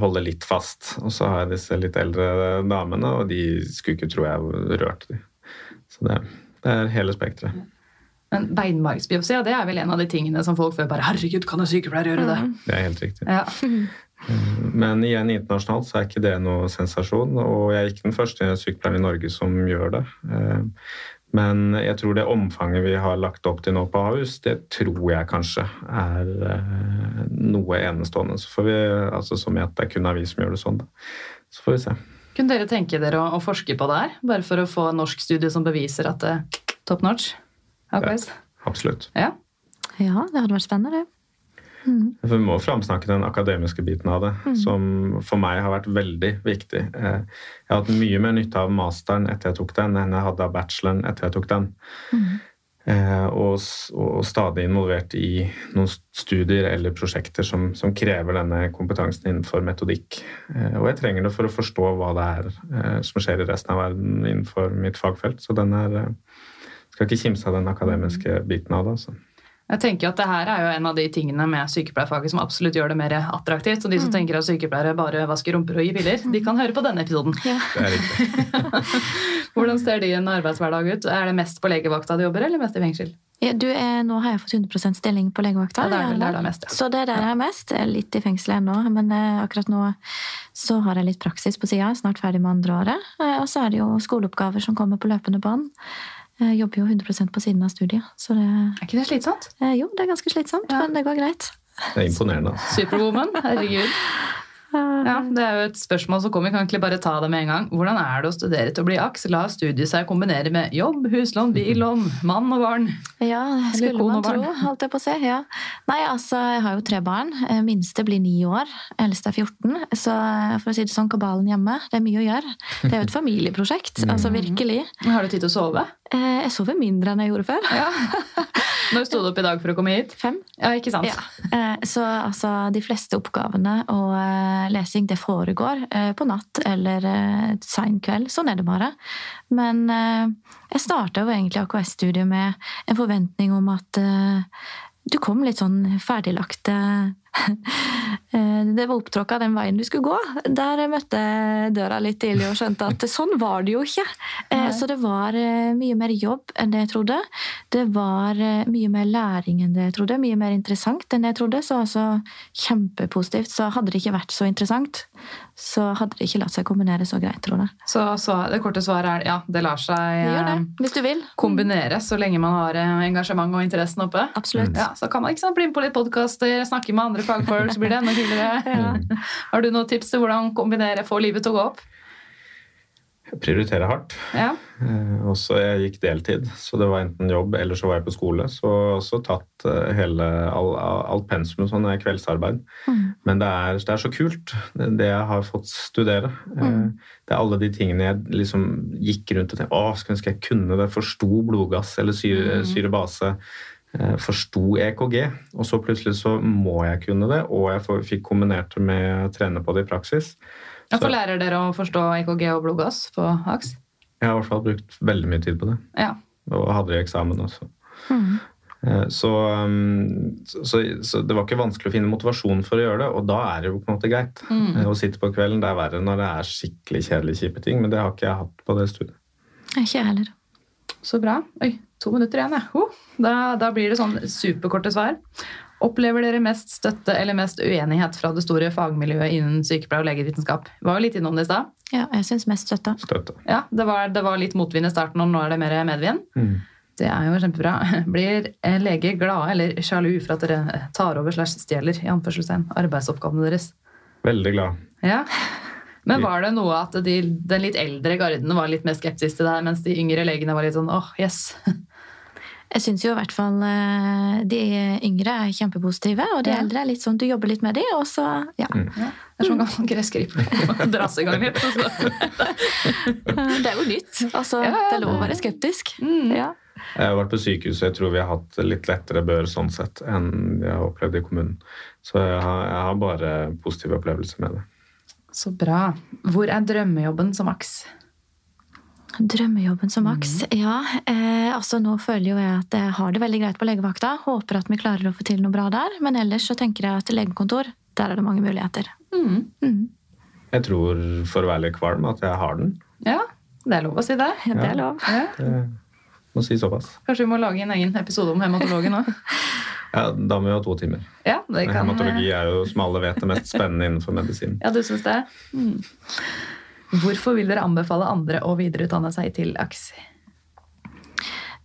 holde litt fast. Og så har jeg disse litt eldre damene, og de skulle ikke tro jeg rørte dem. Så det, det er hele spekteret.
Men beinmargsbiopsi, ja, det er vel en av de tingene som folk før bare Herregud, kan en sykepleier gjøre det?
Det er helt riktig.
Ja.
Men igjen internasjonalt så er ikke det noe sensasjon, og jeg er ikke den første sykepleieren i Norge som gjør det. Men jeg tror det omfanget vi har lagt opp til nå på Ahus, det tror jeg kanskje er eh, noe enestående. Så får vi, altså Som i at det er kun avis som gjør det sånn. Da. Så får vi se.
Kunne dere tenke dere å, å forske på det her? Bare for å få en norsk studie som beviser at det er top notch? Ja,
Absolutt.
Ja.
Ja, det hadde vært spennende, det.
For Vi må framsnakke den akademiske biten av det, som for meg har vært veldig viktig. Eh, Jeg har hatt mye mer nytte av masteren etter jeg tok den, enn jeg hadde av bacheloren etter jeg tok den. Mm. Og, og stadig involvert i noen studier eller prosjekter som, som krever denne kompetansen innenfor metodikk. Eh, Og jeg trenger det for å forstå hva det er eh, som skjer i resten av verden innenfor mitt fagfelt. Så den er eh, Skal ikke kimse av den akademiske biten av det. altså.
Jeg tenker at det her er jo en av de tingene med sykepleierfaget som absolutt gjør det mer attraktivt. Og de som tenker at sykepleiere bare vasker rumper og gir piller, de kan høre på denne episoden.
Det er.
Hvordan ser din arbeidshverdag ut? Er det mest på legevakta du jobber, eller mest i fengsel?
Ja, du er, nå har jeg fått 100% stilling på legevakta.
Ja, det er det er mest, ja.
Så det er der jeg er mest. Litt i fengselet ennå, men eh, akkurat nå så har jeg litt praksis på sida. Snart ferdig med andre året. Eh, Og så er det jo skoleoppgaver som kommer på løpende bånd. Jeg jobber jo 100% på siden av studiet, så det,
Er ikke det slitsomt?
eh, jo, det er ganske slitsomt,
Ja.
men det går greit.
Det er imponerende. altså.
Superwoman, herregud. Ja, Det er jo et spørsmål som kommer, vi kan ikke bare ta det med en gang. Hvordan er det å studere til å bli AKS? La studiet seg kombinere med jobb, huslån, billån, mann og barn.
Ja, skulle man tro, holdt jeg på å si. Ja. Nei, altså, jeg har jo tre barn. Eh, Minste blir ni år, eldste er 14. Så eh, for å si det sånn, kabalen hjemme, det er mye å gjøre. Det er jo et familieprosjekt, altså virkelig.
Har du tid til å sove?
Eh, Jeg sover mindre enn jeg gjorde før.
Ja. Når sto du opp i dag for å komme hit?
Fem.
Ja, ikke sant?
Ja. Eh, Så altså, de fleste oppgavene og eh, lesing, det foregår på natt eller sein kveld. Sånn er det bare. Men eh, jeg starta jo egentlig AKS-studiet med en forventning om at du kom litt sånn ferdiglagt eh, Det var opptråkka den veien du skulle gå. Der møtte jeg døra litt tidlig og skjønte at sånn var det jo ikke. Nei. Så det var eh, mye mer jobb enn det jeg trodde. Det var eh, mye mer læring enn det jeg trodde. Mye mer interessant enn det jeg trodde. Så altså kjempepositivt. Så hadde det ikke vært så interessant, så hadde det ikke latt seg kombinere så greit, tror jeg.
Så så det korte svaret er ja, det lar seg
Det det,
eh,
hvis du vil.
kombinere så lenge man har eh, engasjement og interessen oppe.
Absolutt.
Ja, Så kan man sant, bli med på litt podkaster, snakke med andre fagfolk, så blir det enda hyggeligere. Har du noen tips til hvordan kombinere, få livet til å gå opp?
Prioritere hardt.
Ja.
Eh, Også jeg gikk deltid, så det var enten jobb eller så var jeg på skole. Så også tatt eh, hele, all, alt pensum sånn er kveldsarbeid.
Mm.
Men det er, det er så kult, det jeg har fått studere. Eh,
Mm.
Det er alle de tingene jeg liksom gikk rundt og tenkte Å, skulle ønske jeg kunne det. Forsto blodgass eller syre,
Mm.
syrebase. Forsto EKG. Og så plutselig så må jeg kunne det, og jeg fikk kombinert det med å trene på det i praksis. Så-
lærer dere å forstå EKG og blodgass på AKS?
Jeg har i hvert fall brukt veldig mye tid på det.
Ja.
Og hadde det i eksamen også.
Mm.
Eh, Så, um, så, så, det var ikke vanskelig å finne motivasjon for å gjøre det, og da er det jo på en måte greit.
Mm.
Eh, Å sitte på kvelden det er verre når det er skikkelig kjedelige, kjipe ting, men det har ikke jeg hatt på det studiet.
Ikke jeg heller.
Så bra. Oi, to minutter igjen, ja. Oh, da, da blir det sånn superkorte svar. Opplever dere mest støtte eller mest uenighet fra det store fagmiljøet innen sykepleie og legevitenskap? Var jo litt innom det i stad.
Ja, jeg syns mest støtte.
Støtte.
Ja, det var, det var litt motvind i starten, og nå er det mer medvind.
Mm.
Det er jo kjempebra. Blir leger glade eller sjalu for at dere tar over slash stjeler i anførselstegn, arbeidsoppgavene deres?
Veldig glad.
Ja. Men var det noe at de, den litt eldre garden var litt mer skeptisk til deg, mens de yngre legene var litt sånn åh, yes?
Jeg syns jo i hvert fall eh, de yngre er kjempepositive, og de
Ja.
eldre er litt sånn du jobber litt med de, og så ja.
Det er sånn gammel gressklipper. Dras i gang litt. og så-
Det er jo nytt. Altså,
Ja,
det er lov å være skeptisk.
Mm.
Ja.
Jeg har vært på sykehus, og jeg tror vi har hatt litt lettere bør sånn sett enn jeg har opplevd i kommunen. Så jeg har, jeg har bare positive opplevelser med det.
Så bra. Hvor er drømmejobben som aks?
Drømmejobben som maks? Ja, eh, altså nå føler jo jeg at jeg har det veldig greit på legevakta. Håper at vi klarer å få til noe bra der. Men ellers så tenker jeg at legekontor, der er det mange muligheter.
Mm.
Mm.
Jeg tror, for å være litt kvalm, at jeg har den.
Ja, det er lov å si det.
Ja, det er lov.
Ja.
Det må si såpass.
Kanskje vi må lage en egen episode om hematologen òg?
Ja, da må vi ha to timer.
Ja, det kan
Hematologi er jo, som alle vet, det mest spennende innenfor medisin.
Ja, du syns det? Mm. Hvorfor vil dere anbefale andre å videreutdanne seg til AKS?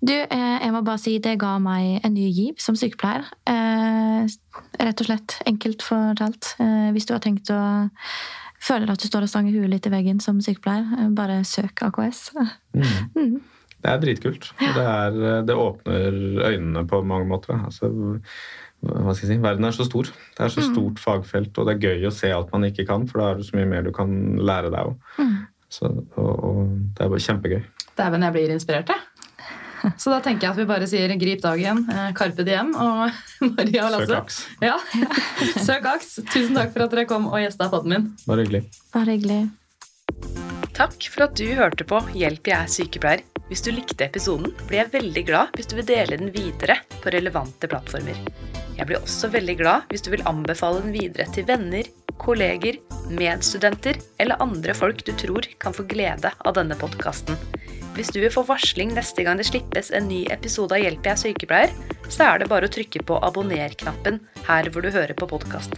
Du, eh, jeg må bare si det ga meg en ny giv som sykepleier. Eh, rett og slett. Enkelt fortalt. Eh, hvis du har tenkt å Føler at du står og stanger huet litt i veggen som sykepleier, bare søk AKS.
Mm.
Mm.
Det er dritkult. Det, er, det åpner øynene på mange måter. Altså, hva skal jeg si? Verden er så stor. Det er så stort fagfelt, og det er gøy å se alt man ikke kan, for da er det så mye mer du kan lære deg òg.
Mm.
Og, og det er bare kjempegøy.
Dæven, jeg blir inspirert, jeg. Så da tenker jeg at vi bare sier grip dagen, eh, Carpe Diem og Maria og
Søk
Lasse.
aks.
Ja. Søk aks. Tusen takk for at dere kom og gjesta podden min.
Bare hyggelig.
Bare hyggelig.
Takk for at du hørte på Hjelp, jeg er sykepleier. Hvis du likte episoden, blir jeg veldig glad hvis du vil dele den videre på relevante plattformer. Jeg blir også veldig glad hvis du vil anbefale den videre til venner, kolleger, medstudenter eller andre folk du tror kan få glede av denne podkasten. Hvis du vil få varsling neste gang det slippes en ny episode av Hjelp, jeg er sykepleier, så er det bare å trykke på abonner-knappen her hvor du hører på podkast.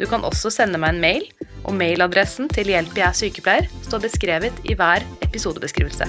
Du kan også sende meg en mail, og mailadressen til Hjelp jeg er sykepleier står beskrevet i hver episodebeskrivelse.